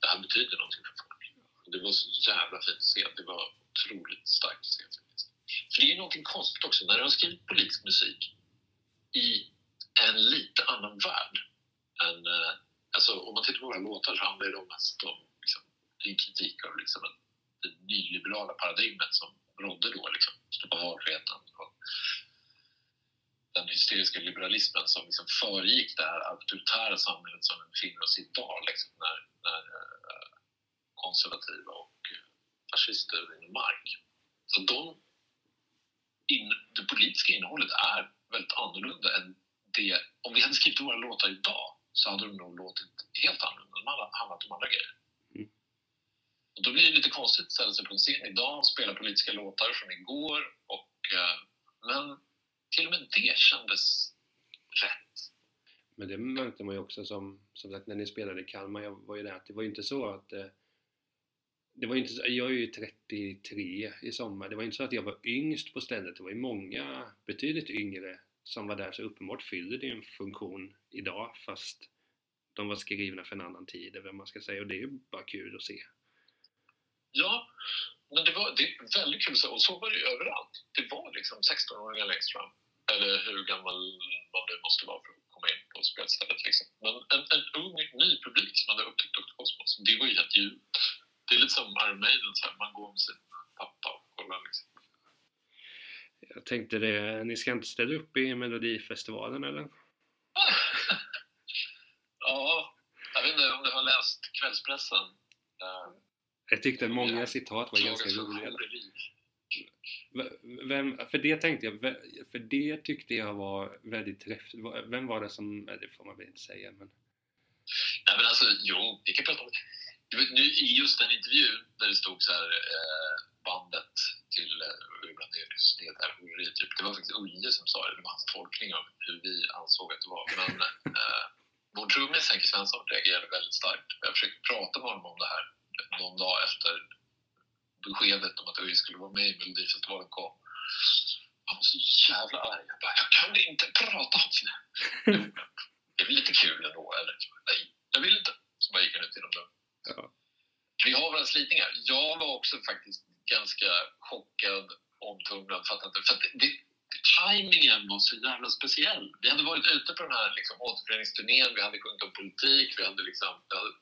det här betyder någonting för folk. Det var så jävla fint att se. Det var otroligt starkt att se. För det är någonting konstigt också, när du har skrivit politisk musik i en lite annan värld men eh, Alltså om man tittar på våra låtar så handlar det mest om liksom, en kritik av liksom, det nyliberala paradigmet som rådde då. Liksom, på valfriheten och den hysteriska liberalismen som liksom föregick det här auktoritära samhället som vi befinner oss i idag. Liksom, när, när eh, konservativa och eh, fascister vinner mark. Så de, in, det politiska innehållet är väldigt annorlunda än det. Om vi hade skrivit våra låtar idag så hade de nog låtit helt annorlunda. De hade handlat om andra grejer. Mm. Och då blir det lite konstigt att ställa sig på en scen idag och spela politiska låtar från igår. Och, eh, men till och med det kändes rätt. Men det märkte man ju också som, som sagt när ni spelade i Kalmar, jag var ju där, det var ju inte så att eh, det var inte jag är ju 33 i sommar, det var inte så att jag var yngst på stället, det var ju många betydligt yngre som var där, så uppenbart fyller det en funktion idag fast de var skrivna för en annan tid, eller vad man ska säga, och det är ju bara kul att se. Ja, men det var det är väldigt kul. Och så var det ju överallt. Det var liksom 16-åringar längst fram. Eller hur gammal man nu måste vara för att komma in på spelstället. Liksom. Men en, en ung, ny publik som hade upptäckt Dr. Cosmos, det var ju helt ljuvt. Det är lite som Iron Maiden, så här, man går med sin pappa och kollar. Liksom. Jag tänkte det, ni ska inte ställa upp i Melodifestivalen eller? Ja, jag vet inte om du har läst kvällspressen. Eh, Jag tyckte många citat var ganska roliga. Vem, för det tänkte jag, för det tyckte jag var väldigt träff... Vem var det som, det får man väl inte säga men... Nej men alltså, jo, vi kan prata om det. Du vet, nu i just den intervjun där det stod så här eh, bandet till Urbanelius, det horeri, typ. Det var faktiskt Uje som sa det, det var hans tolkning av hur vi ansåg att det var. Men eh, vår trummis Henke Svensson reagerade väldigt starkt. Jag försökte prata med honom om det här någon dag efter beskedet om att Uje skulle vara med i Melodifestivalen kom. Han var så jävla arg. Jag bara, jag kan inte prata om det. Det är väl lite kul ändå, eller? Nej, jag vill inte. Så bara gick han ut genom dörren. Ja. Vi har våra slitningar. Jag var också faktiskt ganska chockad, omtumlad, fattar inte. För att det, timingen var så jävla speciell. Vi hade varit ute på den här liksom, återföreningsturnén, vi hade sjungit om politik, vi hade, liksom, vi hade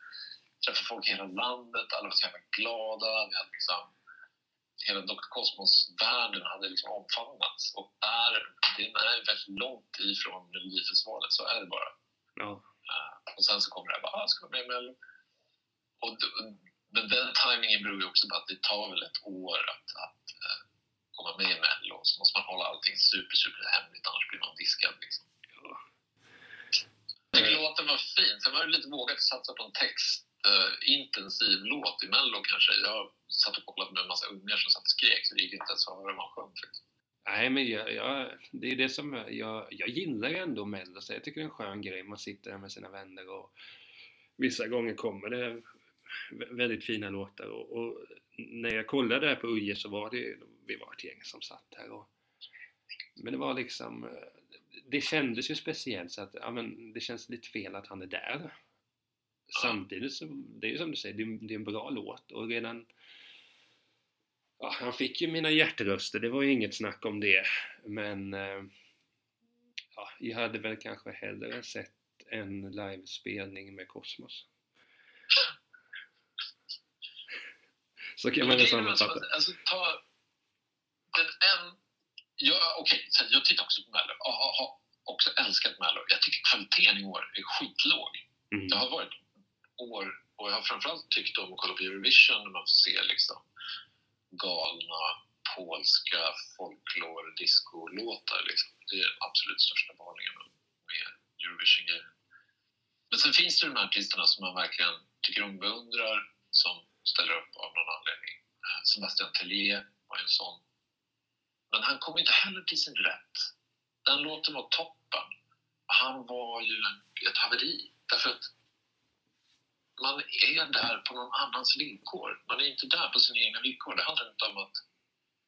träffat folk i hela landet, alla var så jävla glada. Vi hade liksom, hela Dr. Cosmos-världen hade liksom omfamnats. Och är, den är väldigt långt ifrån Melodifestivalen, så är det bara. Ja. Eh, och sen så kommer det här, bara, ah, ska vara med i Mello. Och, men den timingen beror ju också på att det tar väl ett år att, att eh, komma med i Mello. Så måste man hålla allting super, super hemligt, annars blir man diskad. Liksom. Ja. Jag tycker låten var fin. Sen var det lite vågat att satsa på en textintensiv låt i Mello kanske. Jag satt och kollade med en massa ungar som satt och skrek så det gick inte ens att höra vad han sjöng. faktiskt. Nej men jag, jag, det är det som, jag, jag gillar ändå Mello, så jag tycker det är en skön grej. Man sitter där med sina vänner och vissa gånger kommer det väldigt fina låtar och, och när jag kollade där på Uje så var det, vi var ett gäng som satt här och men det var liksom, eh, det kändes ju speciellt så att, ja men det känns lite fel att han är där. Samtidigt så, det är ju som du säger, det är, det är en bra låt och redan Ja, han fick ju mina hjärtröster, det var ju inget snack om det. Men eh, ja, jag hade väl kanske hellre sett en livespelning med Kosmos. Så kan man som sammanfatta. att, Alltså, ta den en... Ja, Okej, så jag tittar också på Mello. Jag har också älskat Mello. Jag tycker kvaliteten i år är skitlåg. Mm. Det har varit år, och jag har framförallt tyckt om att kolla på Eurovision när man får se liksom galna polska folklore disco-låtar. Liksom. Det är den absolut största varningen med Eurovision-grejen. Men sen finns det de här artisterna som man verkligen tycker om beundrar som ställer upp av någon anledning. Eh, Sebastian Tellier var en sån. Men han kom inte heller till sin rätt. Den låten var toppen. Han var ju ett haveri. Därför att man är där på någon annans villkor. Man är inte där på sina egna villkor. Det handlar inte om att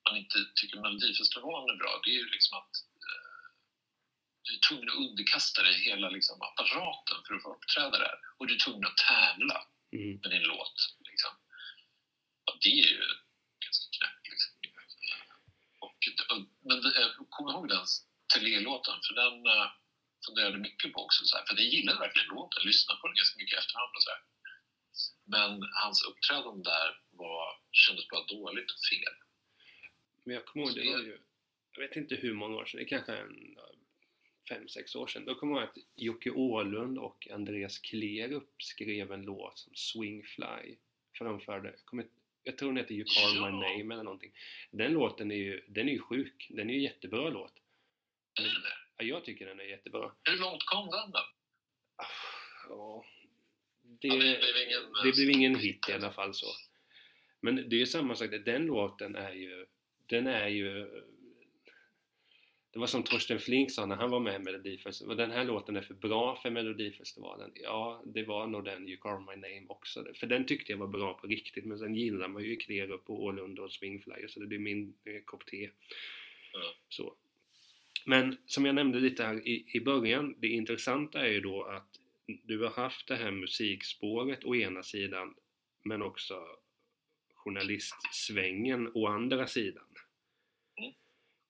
man inte tycker Melodifestivalen är bra. Det är ju liksom att eh, du är tvungen att underkasta dig hela liksom, apparaten för att få uppträda där. Och du är tvungen att tävla Mm. med din låt. Det är ju ganska knäppt. Liksom. Och, men kommer ihåg den Telé-låten, för den uh, funderade mycket på också. Så här, för det gillade verkligen låten, lyssnade på den ganska mycket i efterhand. Och så här. Men hans uppträdande där var, kändes bara dåligt och fel. Men jag kommer ihåg, det var ju, jag vet inte hur många år sedan, det är kanske en fem, sex år sedan. Då kommer jag ihåg att Jocke Åhlund och Andreas Klerup skrev en låt som Swingfly framförde. Jag, kommer, jag tror den heter You Call My Ja. Name eller någonting. Den låten är ju, den är ju sjuk. Den är ju jättebra låt. Är det? Ja, jag tycker den är jättebra. Hur långt kom den då? Ah, Ja, det, Ja, det blev ingen, det blev ingen hit i alla fall så. Men det är samma sak, den låten är ju, den är ju det var som Torsten Flink sa när han var med i Melodifestivalen, den här låten är för bra för Melodifestivalen. Ja, det var nog den You Call My Name också. För den tyckte jag var bra på riktigt, men sen gillar man ju Klerup och Åhlund och Swingfly, så det är min eh, kopp te. Ja. Så. Men som jag nämnde lite här i, i början, det intressanta är ju då att du har haft det här musikspåret å ena sidan men också journalistsvängen å andra sidan. Mm.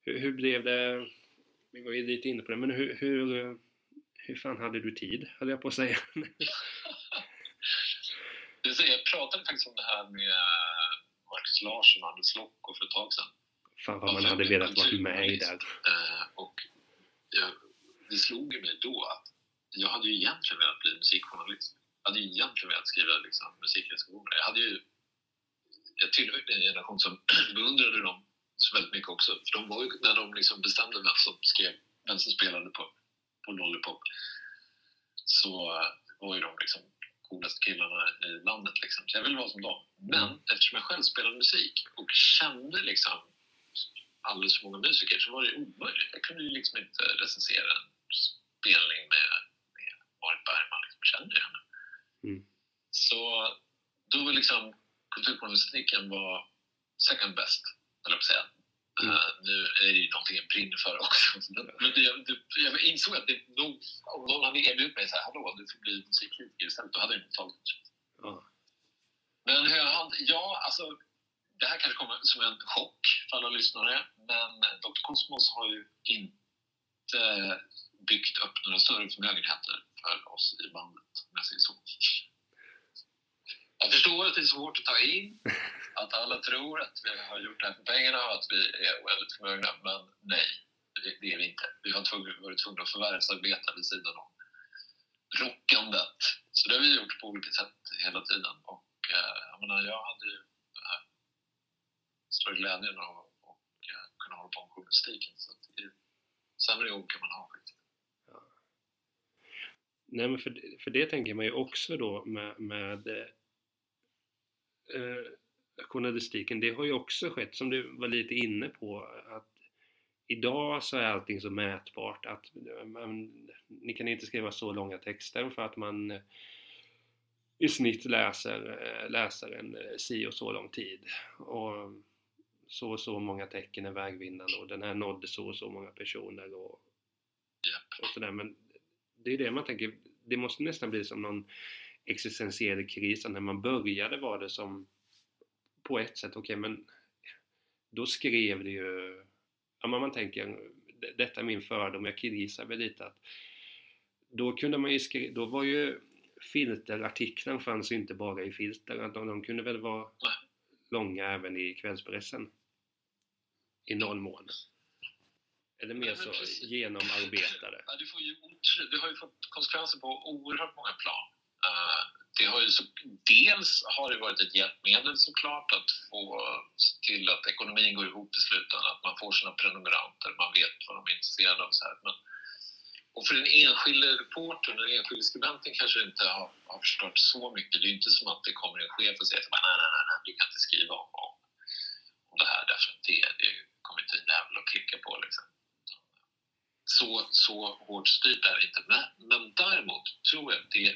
Hur, hur blev det, vi var ju lite inne på det, men hur, hur, hur fan hade du tid, höll jag på att säga. Det Jag pratade faktiskt om det här med Marcus Larsson och Anders Lokko för ett tag sedan. Fan vad man hade velat vara med i där. Eh, och jag, det slog ju mig då att jag hade ju egentligen velat bli musikjournalist. Jag hade ju egentligen velat skriva liksom, musikrecensioner. Jag hade ju... Jag tillhörde en generation som beundrade dem så väldigt mycket också. För de var ju, när de liksom bestämde vem som skrev, vem som spelade på, på Lollipop, så var ju de liksom coolaste killarna i landet. Liksom. Så jag ville vara som dem. Men eftersom jag själv spelade musik och kände liksom alldeles för många musiker så var det omöjligt. Jag kunde ju liksom inte recensera en spelning med, med Marit Bergman. Liksom. Jag kände ju henne. Mm. Så då var liksom kulturjournalistiken var second best, jag säga. Mm. Eh, nu är det ju någonting jag brinner för också. Men, men det, det, jag insåg att det nog, om någon hade erbjudit mig så här, hallå, du får bli musikkritiker istället, då hade jag inte tagit. Ja. Men hur han, ja, alltså det här kanske kommer som en chock för alla lyssnare, men Dr. Cosmos har ju inte byggt upp några större förmögenheter för oss i bandet, om jag säger så. Jag förstår att det är svårt att ta in, att alla tror att vi har gjort det här för pengarna och att vi är väldigt förmögna, men nej, det, är vi inte. Vi har varit tvungna att förvärvsarbeta vid sidan om rockandet. Så det har vi gjort på olika sätt hela tiden. Och eh, jag menar, jag hade ju den här stora glädjen av att eh, kunna hålla på med journalistiken. Så att sämre jobb kan man ha faktiskt. Nej men för, för det tänker man ju också då med, med eh, eh, journalistiken, det har ju också skett som du var lite inne på att idag så är allting så mätbart att man, ni kan inte skriva så långa texter för att man eh, i snitt läser eh, läsaren eh, si och så lång tid. Och så och så många tecken är vägvinnande och den här nådde så och så många personer och, och sådär. Men det är det man tänker, det måste nästan bli som någon existentiell kris när man började var det som på ett sätt, okej men då skrev det ju, ja men man tänker, "D- detta är min fördom, jag killgissar väl lite att då kunde man ju skriva, då var ju filterartiklarna fanns ju inte bara i filter, de, de kunde väl vara långa även i kvällspressen i någon mån. Eller mer så genomarbetade. Ja, du, får ju, du har ju fått konsekvenser på oerhört många plan. Eh, det har ju så, dels har det varit ett hjälpmedel såklart att få se till att ekonomin går ihop i slutändan, att man får sina prenumeranter, man vet vad de är intresserade av. Så här. Men, och för den enskilde reportern, den enskilde skribenten kanske inte har, har förstört så mycket. Det är ju inte som att det kommer en chef och säger att nej, nej, nej, nej, du kan inte skriva om, om, om det här därför att det, det kommer inte en jävel att klicka på. Liksom så, så hårt styrt är det inte. Men, men däremot tror jag att det,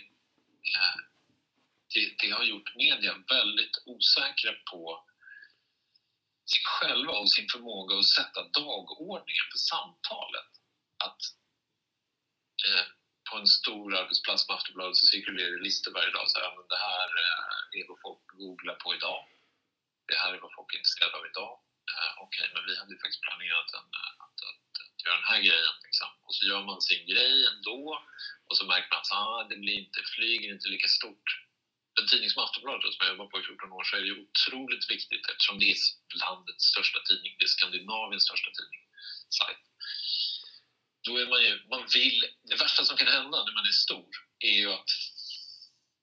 det, det har gjort media väldigt osäkra på sig själva och sin förmåga att sätta dagordningen för samtalet. Att eh, på en stor arbetsplats med Aftonbladet så cirkulerar det listor varje dag. Så här, men det här eh, är vad folk googlar på idag. Det här är vad folk är intresserade av idag. Eh, Okej, men vi hade ju faktiskt planerat en, eh, att, att, göra den här grejen. Liksom. Och så gör man sin grej ändå. Och så märker man att ah, det blir inte, flyger inte lika stort. En tidning som Aftonbladet som jag jobbat på i 14 år så är det otroligt viktigt eftersom det är landets största tidning. Det är Skandinaviens största tidning. Sajt. Då är man ju, man vill, det värsta som kan hända när man är stor är ju att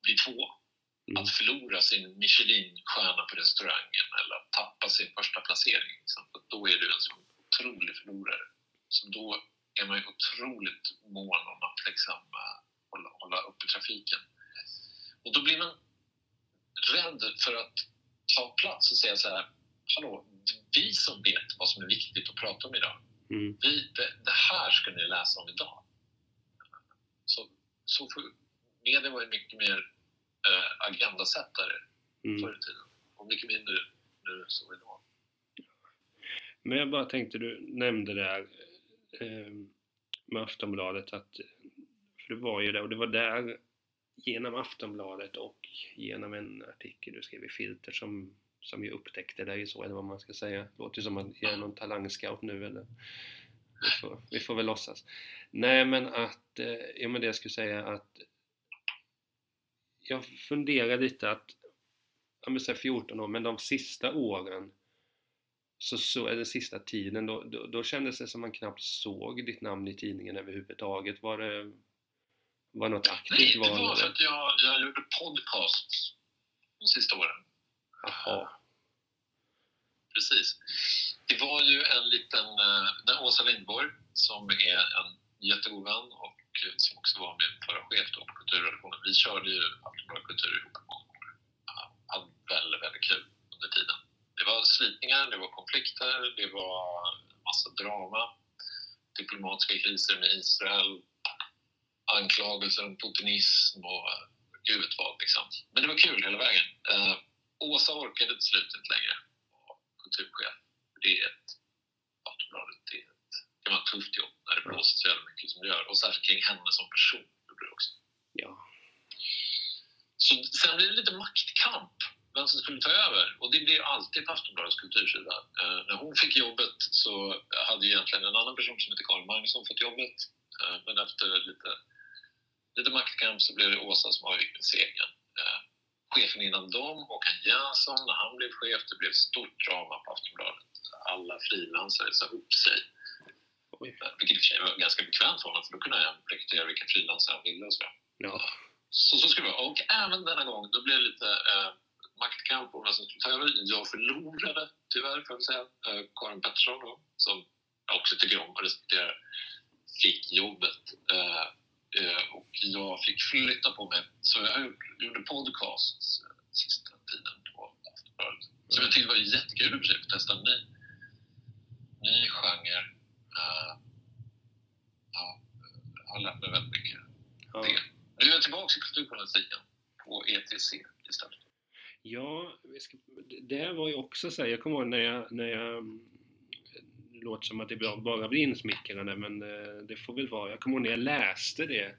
bli två. Mm. Att förlora sin Michelin-stjärna på restaurangen eller att tappa sin första placering. Liksom. Då är du en sån otrolig förlorare. Så då är man ju otroligt mån om att liksom, eh, hålla, hålla uppe trafiken. Och då blir man rädd för att ta plats och säga så här, hallå, vi som vet vad som är viktigt att prata om idag, Mm. vi, det, det här ska ni läsa om idag. Så, så för, media var ju mycket mer eh, agendasättare Mm. förr i tiden och mycket mindre nu så idag. Men jag bara tänkte, du nämnde där eh, med Aftonbladet att, för det var ju det, och det var där genom Aftonbladet och genom en artikel du skrev i Filter som som ju upptäckte dig så, eller vad man ska säga. Det Låter ju som att jag är någon talangscout nu eller vi får, vi får väl låtsas. Nej men att, eh, ja men det jag skulle säga att jag funderar lite att, ja men säg 14 år, men de sista åren så, så eller sista tiden, då, då, då kändes det som man knappt såg ditt namn i tidningen överhuvudtaget. Var det, var något aktivt Nej, det var för att jag, jag gjorde podcasts de sista åren. Jaha. Precis. Det var ju en liten... eh, Den Åsa Lindborg, som är en jättegod vän och som också var min förra chef då på kulturredaktionen. Vi körde ju Aftonbladet Kultur ihop. Ja, hade väldigt, väldigt kul under tiden. Det var slitningar, det var konflikter, det var massa drama. Diplomatiska kriser med Israel, anklagelser om putinism och eh, gud vet vad. Liksom. Men det var kul hela vägen. Eh, Åsa orkade till slut inte längre vara kulturchef. Det är ett, Aftonbladet, det, är ett, det kan vara ett tufft jobb när det blåser så jävla mycket som det gör. Och särskilt kring henne som person. gjorde det också. Ja. Så sen blir det lite maktkamp, vem som skulle ta över. Och det blir alltid på Aftonbladets kultursida. Eh, när hon fick jobbet så hade egentligen en annan person som heter Karin Magnusson fått jobbet. Eh, men efter lite, lite maktkamp så blev det Åsa som avgick med segern. Eh, chefen innan dem, Håkan Jönsson, när han blev chef, det blev stort drama på Aftonbladet. Alla frilansare sa upp sig. Eh, Vilket i och för sig var ganska bekvämt för honom, för då kunde han rekrytera vilka frilansare han ville och så. Ja. Så, så skulle det vara. Och även denna gång, då blev det lite eh, maktkamp om vem som skulle ta över. Jag förlorade, tyvärr, får jag säga. Eh, Karin Pettersson, då, som jag också tycker om och respekterar, fick jobbet. Eh, eh, och jag fick flytta på mig. Så jag gjorde, podcasts sista tiden på Aftonbladet. Som jag tyckte var jättekul i och för sig, att testa en ny, ny genre. Ja, jag har lärt mig väldigt mycket Ja. Nu är jag tillbaka i kulturjournalistiken på ETC istället. Ja, ska, det var ju också så här, jag kommer ihåg när jag, när jag mm, det låter som att det bara- blir insmickrande men eh, det får väl vara. Jag kommer ihåg när jag läste det.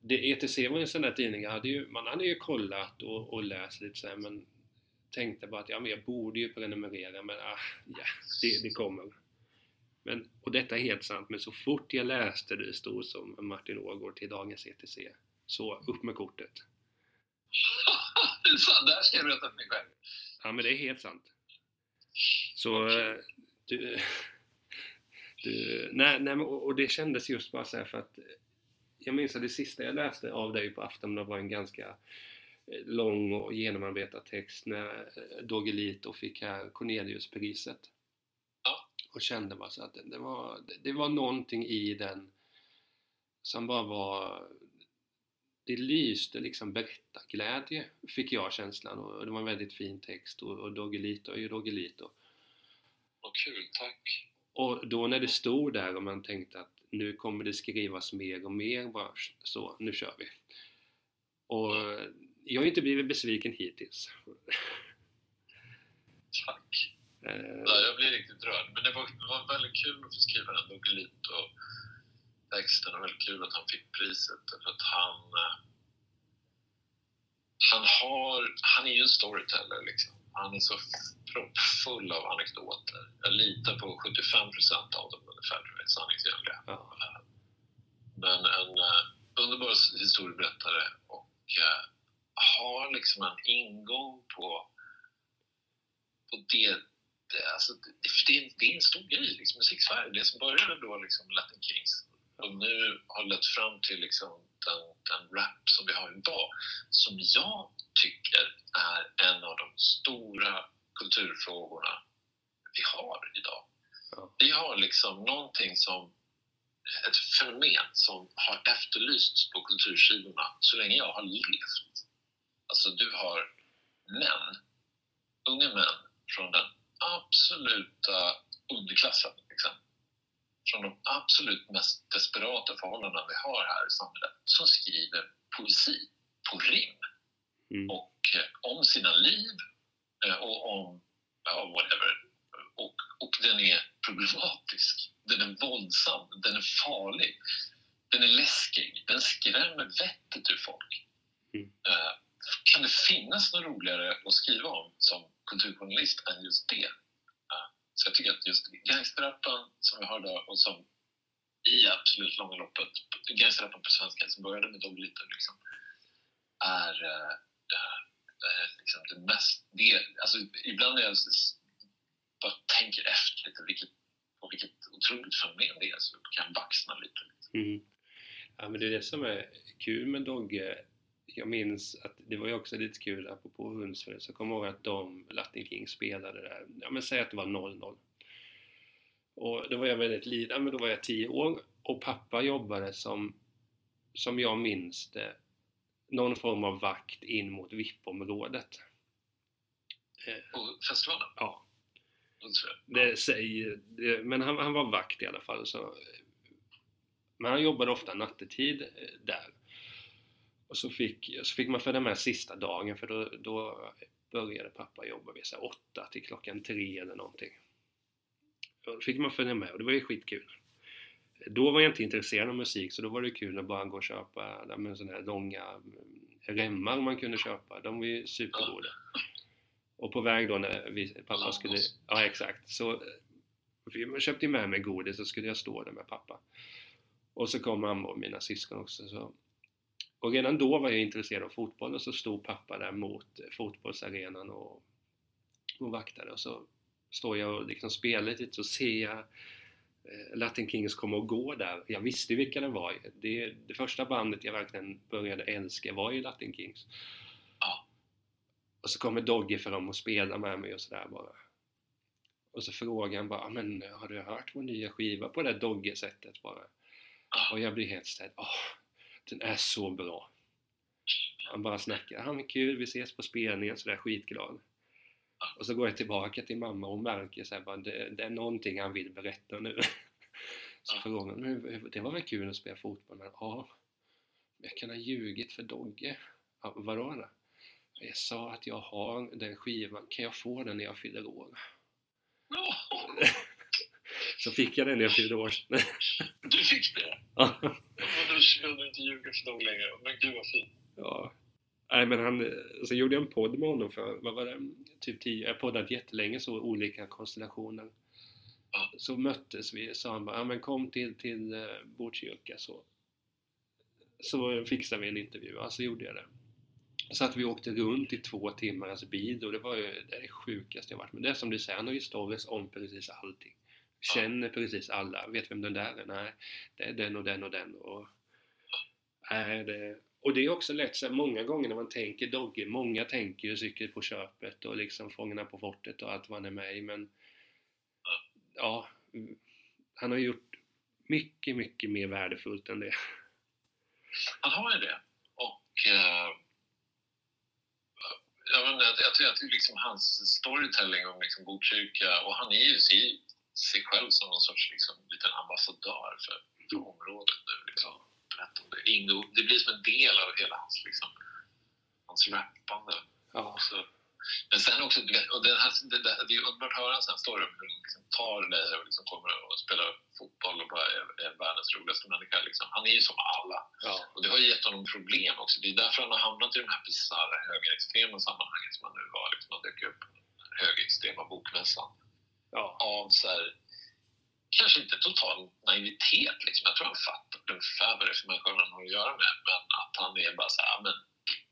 det ETC var en sån där tidning, jag hade ju, man hade ju kollat och, och läst lite så här, men tänkte bara att ja, men jag borde ju prenumerera men ah, ja, det, det kommer. Men, och detta är helt sant, men så fort jag läste det stod som Martin Ågård till dagens ETC, så upp med kortet. sant, där ska jag berätta för mig själv. Ja men det är helt sant. Så eh, du, du, nej, nej, och det kändes just bara så här för att eh, jag minns att det sista jag läste av dig på Aftonbladet var en ganska eh, lång och genomarbetad text när Doggelito fick här Corneliuspriset. Ja. Och kände bara så att det, var, det var någonting i den som bara var det lyste liksom berättarglädje, fick jag känslan. Och det var en väldigt fin text och, och Doggelito är ju Doggelito. Vad kul, tack. Och då när det stod där och man tänkte att nu kommer det skrivas mer och mer, bara så, nu kör vi. Och jag har inte blivit besviken hittills. Tack. Eh, Ja, jag blir riktigt rörd. Men det var, det var väldigt kul att få skriva den Doggelito texten och väldigt kul att han fick priset. För att han... eh, Han har... Han är ju en storyteller liksom. Han är så proppfull av anekdoter. Jag litar på 75% av dem ungefär, jag, är sanningsenliga. ja, Men en uh, underbar historieberättare och eh, har liksom en ingång på, på det, det, alltså, det, det, är, det är en stor grej, liksom, musik-Sverige. Det som började då liksom Latin Kings och nu har lett fram till liksom den, den rap som vi har idag, som jag tycker är en av de stora kulturfrågorna vi har idag. Ja. Vi har liksom någonting som ett fenomen som har efterlysts på kultursidorna så länge jag har levt. Alltså du har män, unga män från den absoluta underklassen, liksom. Från de absolut mest desperata förhållandena vi har här i samhället, som skriver poesi på rim mm, och eh, om sina liv eh, och om ja, whatever. Och, och den är problematisk, den är våldsam, den är farlig, den är läskig, den skrämmer vettet ur folk. Mm. Eh, kan det finnas något roligare att skriva om som kulturjournalist än just det. Så jag tycker att just gangsterrappen som vi har idag och som i absolut långa loppet, gangsterrappen på svenska som började med Dogg Little liksom, är äh, liksom det mest... Det, alltså, ibland när jag bara tänker efter lite vilket, på vilket otroligt fenomen det är så kan jag baxna lite. Mm. Ja, men det är det som är kul med Dogge. Jag minns att det var ju också lite kul, apropå Hundsfred, så kommer jag ihåg att de, Latin King, spelade där. Ja, men säg att det var 0-0. Och då var jag väldigt liten, men då var jag 10 år och pappa jobbade som, som jag minns det, någon form av vakt in mot VIP-området. Eh, På festivalen? ja, det säger, det, men han, han var vakt i alla fall. Så, men han jobbade ofta nattetid eh, där. Och så fick, så fick man följa med sista dagen för då, då började pappa jobba vid så åtta till klockan tre eller någonting. Och då fick man följa med och det var ju skitkul. Då var jag inte intresserad av musik så då var det kul att bara gå och köpa sådana här långa mm, remmar man kunde köpa. De var ju supergoda. Och på väg då när vi, pappa skulle... Ja, exakt. Så eh, jag köpte med mig godis så skulle jag stå där med pappa. Och så kom mamma och mina syskon också. Så. Och redan då var jag intresserad av fotboll och så stod pappa där mot fotbollsarenan och, och vaktade. Och så står jag och liksom spelar lite så ser jag eh, Latin Kings komma och gå där. Jag visste vilka det var. Det, det första bandet jag verkligen började älska var ju Latin Kings. Ja. Och så kommer Dogge fram och spelar med mig och sådär bara. Och så frågar han bara, "Ah, men har du hört vår nya skiva på det där Dogge-sättet bara? Ja. Och jag blir helt ställd. Åh, den är så bra. Han bara snackar, han är kul, vi ses på spelningen, sådär skitglad. Och så går jag tillbaka till mamma och märker så här, bara, det, det är någonting han vill berätta nu. Så frågar hon, "Men det var väl kul att spela fotboll? Men, ja, jag kan ha ljugit för Dogge. Ja, vadå då? Jag sa att jag har den skivan, kan jag få den när jag fyller år? Så fick jag den när jag fyllde år. Du fick det? Ja. Du inte ljuga för dem längre. Men gud vad fint. Ja. Nej men han, så gjorde jag en podd med honom för, vad var det, typ 10, jag poddat jättelänge så olika konstellationer. Ja. Så möttes vi, sa han bara, ja men kom till, till eh, Botkyrka så, så fixade vi en intervju, ja så gjorde jag det. Så att vi åkte runt i två timmars bil och det var ju det, det sjukaste jag varit med. Det är som du säger, han har ju stories om precis allting. Känner precis alla, vet vem den där är? Nej, det är den och den och den och... Nej, det, och det är också lätt så här, många gånger när man tänker Dogge, många tänker ju Cykel på köpet och liksom Fångarna på fortet och allt vad han är med i men... Ja, mm, han har gjort mycket, mycket mer värdefullt än det. Han har ju det. Och eh, jag, menar, jag, tror att är liksom hans storytelling om liksom Botkyrka och han är ju sig själv som någon sorts liksom, liten ambassadör för, för området nu. Liksom. Det. Ingo, det blir som en del av hela hans, liksom, hans rappande. Ja, så, men sen också, och det, här, det, det, det är underbart att höra en sån här story om hur han liksom tar dig och liksom kommer och spelar fotboll och bara är, är världens roligaste människa. Liksom. Han är ju som alla. ja, Och det har gett honom problem också. Det är därför han har hamnat i de här bisarra högerextrema sammanhangen som han nu var. Liksom, han dök upp högerextrema bokmässan. Ja, Av så här, kanske inte total naivitet. Liksom. Jag tror han fattar ungefär vad det är för människor han har att göra med. Men att han är bara så här, "Ja, men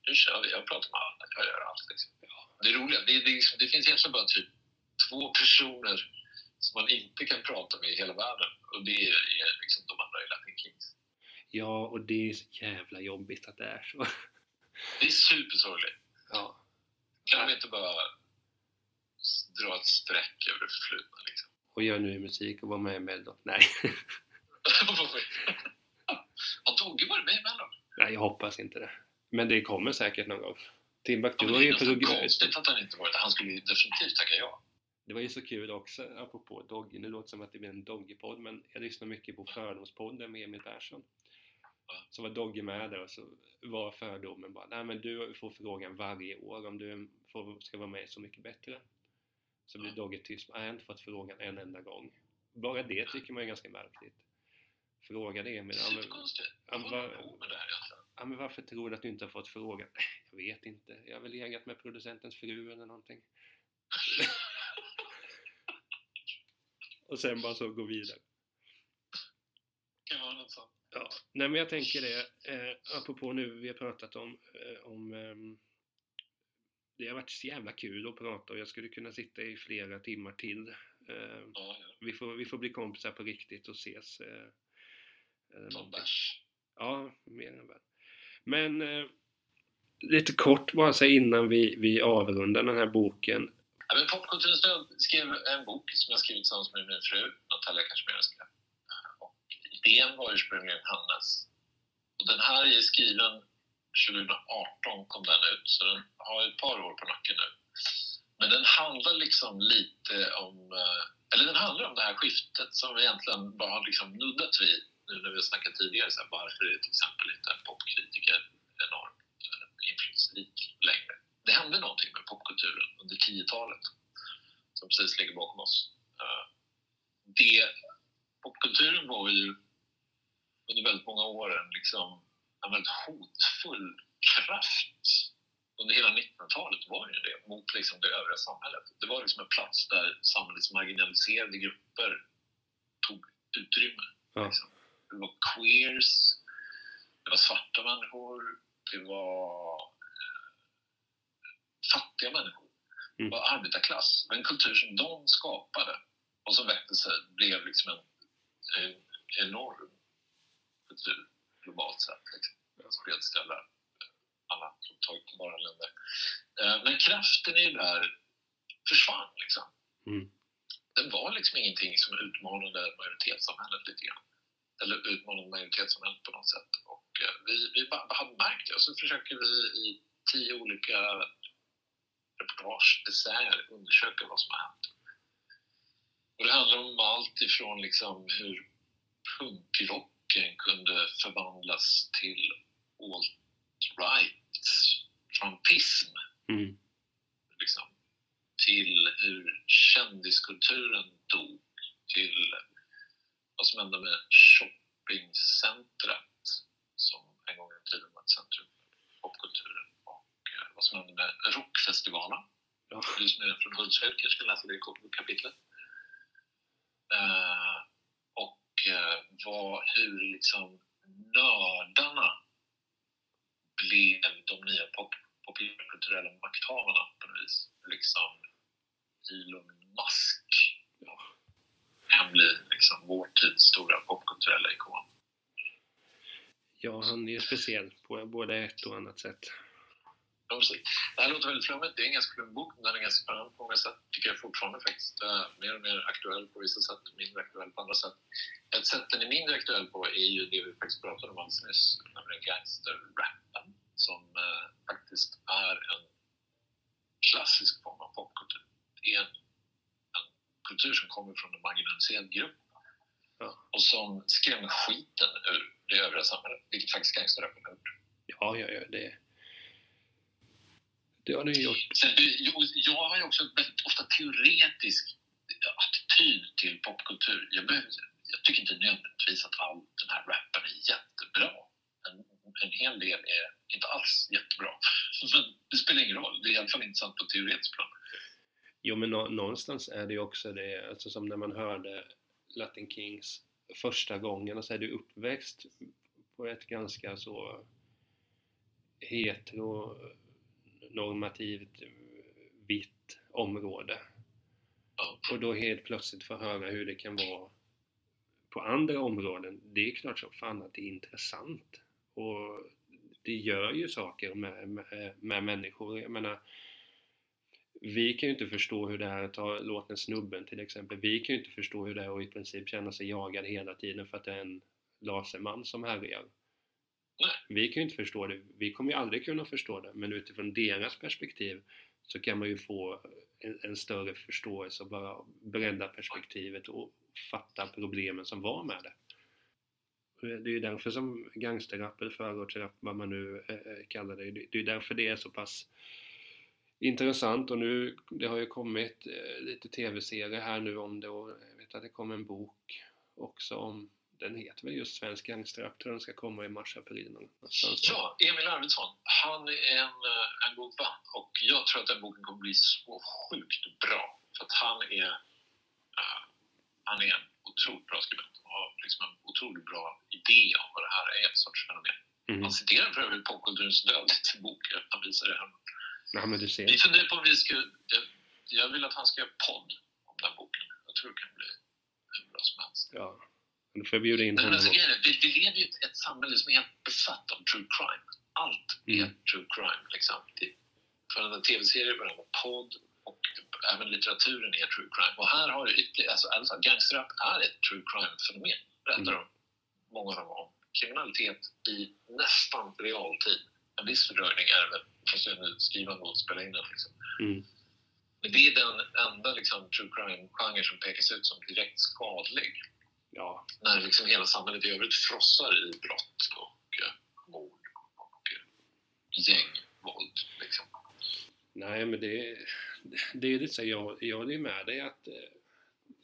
nu kör vi. Jag pratar med alla. Jag gör allt. Liksom. Det är roliga, det, det, liksom, det finns egentligen bara typ två personer som man inte kan prata med i hela världen. Och det är, liksom de andra i Latin Kings. ja, och det är så jävla jobbigt att det är så. Det är supersorgligt. Ja, Kan de inte bara dra ett streck över det förflutna liksom? och gör nu musik och var med i Mello. Nej, Har Togge varit med i Mellon? nej, jag hoppas inte det. Men det kommer säkert någon gång. Timbuktu Ja, var det är ju nästan program... konstigt att han inte varit Han skulle ju definitivt tacka ja. Det var ju så kul också, apropå Dogge, nu låter det som att det blir en Dogge-podd, men jag lyssnar mycket på Fördomspodden med Emil Persson. Så var Dogge med där och så var fördomen bara, nej men du får frågan varje år om du får, ska vara med Så Mycket Bättre så blir Dogge tyst. Jag har inte fått frågan en enda gång. Bara det tycker man är ganska märkligt. Frågade Emil... Superkonstigt. Vad med det här egentligen? Varför tror du att du inte har fått frågan? Jag vet inte. Jag har väl legat med producentens fru eller någonting. och sen bara så gå vidare. Det kan vara något sånt. Ja, nej men jag tänker det, eh, apropå nu vi har pratat om, eh, om eh, det har varit så jävla kul att prata och jag skulle kunna sitta i flera timmar till. Eh, Ja, ja. vi, får, vi får bli kompisar på riktigt och ses. Eh, Som någonting. bärs. Ja, mer än väl. Men eh, lite kort bara så innan vi, vi avrundar den här boken. Ja, men död skrev en bok som jag skrivit tillsammans med min fru, Natalia Kashmirska. Och idén var ursprungligen hennes. Och den här är skriven 2018 kom den ut, så den har ett par år på nacken nu. Men den handlar liksom lite om, eh, eller den handlar om det här skiftet som vi egentligen bara har liksom nuddat vid nu när vi har snackat tidigare. Så här, varför är till exempel inte en popkritiker enormt eh, inflytelserik längre? Det hände någonting med popkulturen under 10-talet som precis ligger bakom oss. Eh, det, popkulturen var ju under väldigt många år en, liksom, en väldigt hotfull kraft. Under hela 1900-talet var ju det, mot liksom det övriga samhället. Det var liksom en plats där samhällets marginaliserade grupper tog utrymme. Ja. Liksom. Det var queers, det var svarta människor, det var eh, fattiga människor. Det Mm. var arbetarklass. En kultur som de skapade och som väckte sig, blev liksom en, en enorm kultur globalt sett. Liksom. Ja. Spreds till alla, alla tillbara länder. Eh, Men kraften i det här försvann liksom. Mm. Det var liksom ingenting som utmanade majoritetssamhället lite grann. Eller utmanade majoritetssamhället på något sätt. Och eh, vi, vi hade märkt det och så försöker vi i tio olika reportage, essäer undersöka vad som har hänt. Och det handlar om allt ifrån liksom hur punkrocken kunde förvandlas till alt-right, trumpism, Mm. liksom, till hur kändiskulturen dog, till vad som hände med shoppingcentret som en gång i tiden var ett centrum för popkulturen och eh, vad som hände med rockfestivalen. Ja. Du som är från Hultsfred kanske ska läsa det kapitlet. Eh, och eh, vad, hur liksom nördarna blev de nya pop, populärkulturella makthavarna på något vis. Liksom Elon Musk Ja. kan bli liksom vår tids stora popkulturella ikon. ja, han är ju speciell på både ett och annat sätt. Ja, precis. Det här låter väldigt flummigt. Det är en ganska flummig bok, men den är ganska spännande på många sätt. Tycker jag fortfarande faktiskt. Mer och mer aktuell på vissa sätt, mindre aktuell på andra sätt. Ett sätt den är mindre aktuell på är ju det vi faktiskt pratade om alldeles nyss, nämligen gangsterrappen, som eh, faktiskt är en klassisk form av popkultur. Det är en, en kultur som kommer från en marginaliserad grupp Ja. och som skrämmer skiten ur det övriga samhället, vilket faktiskt gangsterrappen har gjort. Ja, ja, ja, det... Det har den gjort. Sen, jag, jag har ju också en väldigt ofta teoretisk attityd till popkultur. Jag, behöver, jag tycker inte nödvändigtvis att all den här rappen är jättebra. En, en hel del är inte alls jättebra. Men det spelar ingen roll. Det är i alla fall intressant på teoretiskt plan. Jo, men nå- någonstans är det ju också det, alltså som när man hörde Latin Kings första gången, och så är du uppväxt på ett ganska så heteronormativt vitt område. Och då helt plötsligt få höra hur det kan vara på andra områden, det är klart som fan att det är intressant. Och det gör ju saker med, med, med människor. Jag menar, vi kan ju inte förstå hur det är att ta låten Snubben till exempel. Vi kan ju inte förstå hur det är att i princip känna sig jagad hela tiden för att det är en laserman som härjar. Vi kan ju inte förstå det. Vi kommer ju aldrig kunna förstå det. Men utifrån deras perspektiv så kan man ju få en, en större förståelse och bara bredda perspektivet och fatta problemen som var med det. Det är ju därför som gangsterrap eller förortsrap, vad man nu eh, eh, kallar det, det är ju därför det är så pass intressant och nu, det har ju kommit eh, lite tv-serier här nu om det och jag vet att det kom en bok också om, den heter väl just Svensk gangsterrap, tror den ska komma i mars-april någonstans. Ja, Emil Arvidsson. Han är en, eh, en god vän och jag tror att den boken kommer bli så sjukt bra. För att han är... eh, han är en otroligt bra skribent och har liksom en otroligt bra idé om vad det här är ett sorts fenomen. Mm. Han citerar för övrigt popkulturens död i sin bok. Han visar det här. Ja, men du ser. Vi funderar på om vi ska... Jag, jag vill att han ska göra podd om den boken. Jag tror det kan bli hur bra som helst. Ja. Då får jag bjuda in Men honom. alltså, vi, vi lever ju i ett, samhälle som är helt besatt av true crime. Allt är Mm. true crime. Liksom. Det- en tv-serie, med podd och även litteraturen är true crime. Och här har du ytterligare... Alltså, alltså, gangsterrap är ett true crime-fenomen. Berättar Mm. de, många av dem om kriminalitet i nästan realtid. En viss fördröjning är det väl, fast jag nu skriver och spelar in den. Liksom. Mm. Men det är den enda liksom, true crime-genre som pekas ut som direkt skadlig Ja. när liksom hela samhället i övrigt frossar i brott och eh, mord och eh, gängvåld. Liksom. Nej, men det, det är lite så, jag, jag ju med dig att eh,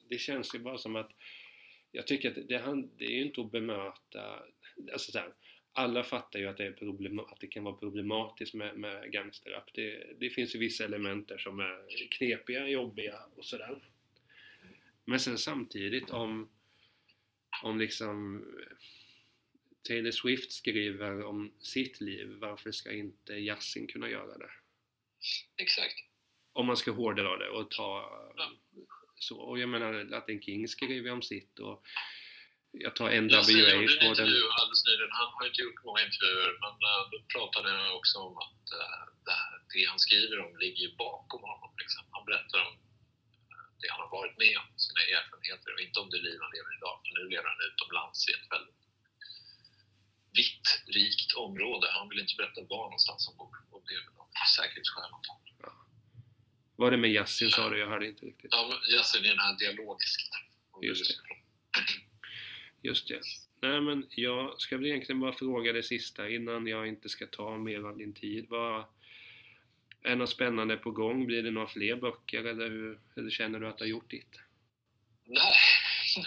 det känns ju bara som att jag tycker att det, det är inte att bemöta, alltså så här, alla fattar ju att det, är problem, att det kan vara problematiskt med, med gangsterrap. Det, det finns ju vissa element där som är knepiga, jobbiga och sådär. Men sen samtidigt om, om liksom Taylor Swift skriver om sitt liv, varför ska inte Yasin kunna göra det? Exakt. Om man ska hårdra det och ta Ja. så. Och jag menar Latin King skriver om sitt och jag tar Jag ser, jag gjorde en intervju alldeles nyligen. Han har inte gjort många intervjuer, men uh, då pratade han också om att eh, det, här, det han skriver om ligger ju bakom honom. Liksom. Han berättar om eh, det han har varit med om, sina erfarenheter och inte om det liv han lever idag. För nu lever han utomlands i ett väldigt vitt, rikt område. Han vill inte berätta var någonstans han bor. Och det är väl av säkerhetsskäl antagligen. Var det med Yasin sa du? Jag hörde inte riktigt. Ja, jag ser den här dialogiskt. Just det. Just det. Nej men jag ska väl egentligen bara fråga det sista innan jag inte ska ta mer av din tid. Vad, är något spännande på gång? Blir det några fler böcker eller, hur, eller känner du att du har gjort ditt? Nej,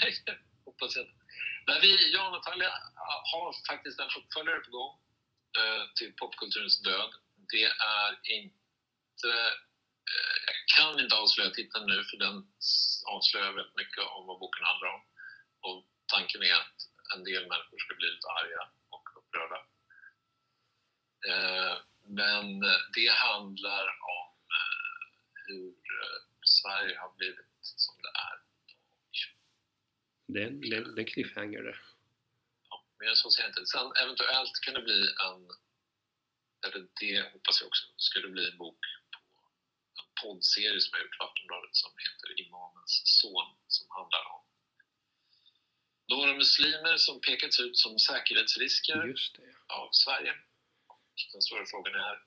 nej, hoppas jag inte. Vi, jag och Natalia har faktiskt en uppföljare på gång eh, till Popkulturens död. Det är inte... Eh, jag kan inte avslöja titeln nu för den avslöjar väldigt mycket om vad boken handlar om. Och tanken är att en del människor ska bli lite arga och upprörda. Eh, men det handlar om eh, hur eh, Sverige har blivit som det är Det är en, cliffhanger det. Ja, mer än så säger jag inte. Sen eventuellt kan det bli en, eller det hoppas jag också, skulle bli en bok på en poddserie som jag gjort för Aftonbladet som heter Imamens son som handlar om några muslimer som pekats ut som säkerhetsrisker det. av Sverige. Den stora frågan är,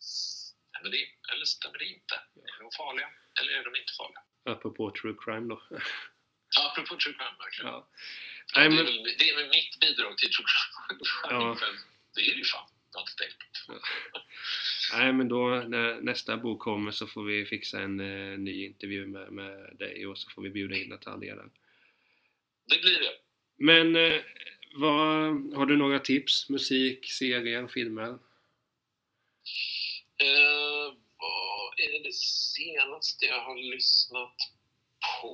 stämmer det eller stämmer det inte? Är de farliga eller är de inte farliga? Apropå true crime då. Ja, apropå true crime verkligen. ja. Ja, det, är väl, det är väl mitt bidrag till true crime. Ja. Det är det ju fan. På. Nej men då när nästa bok kommer så får vi fixa en eh, ny intervju med, med dig och så får vi bjuda in Natalia där. Det blir det. Men eh, vad, har du några tips? Musik, serier, filmer? Eh, vad är det senaste jag har lyssnat på?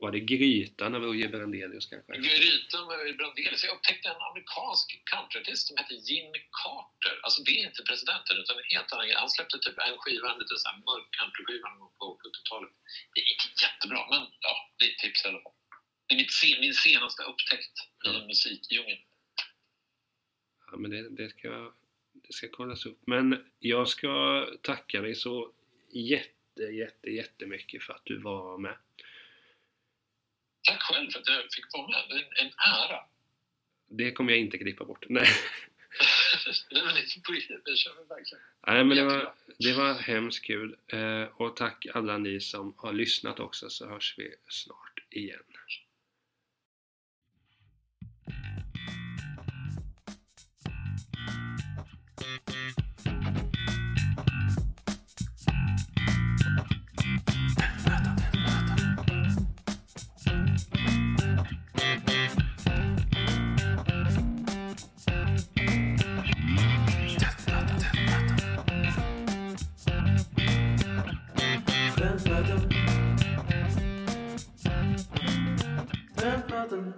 Var det Grytan av Uje Brandelius kanske? Grytan med Brandelius. Jag upptäckte en amerikansk countryartist som heter Jimmy Carter. Alltså det är inte presidenten utan en helt annan. Han släppte typ en skiva, en liten sån här mörk countryskiva på 70-talet. Det inte jättebra men ja, det är ett tips i alla fall. Det är mitt, min senaste upptäckt i Ja. musikdjungeln. Ja men det, det, ska, det ska kollas upp. Men jag ska tacka dig så jätte, jätte, jättemycket för att du var med. Tack själv för att jag fick vara med. Det är en, ära. Det kommer jag inte klippa bort. Nej, Nej, men det, på, det kör vi verkligen. Nej men det var, det var hemskt kul. Eh, och tack alla ni som har lyssnat också så hörs vi snart igen. another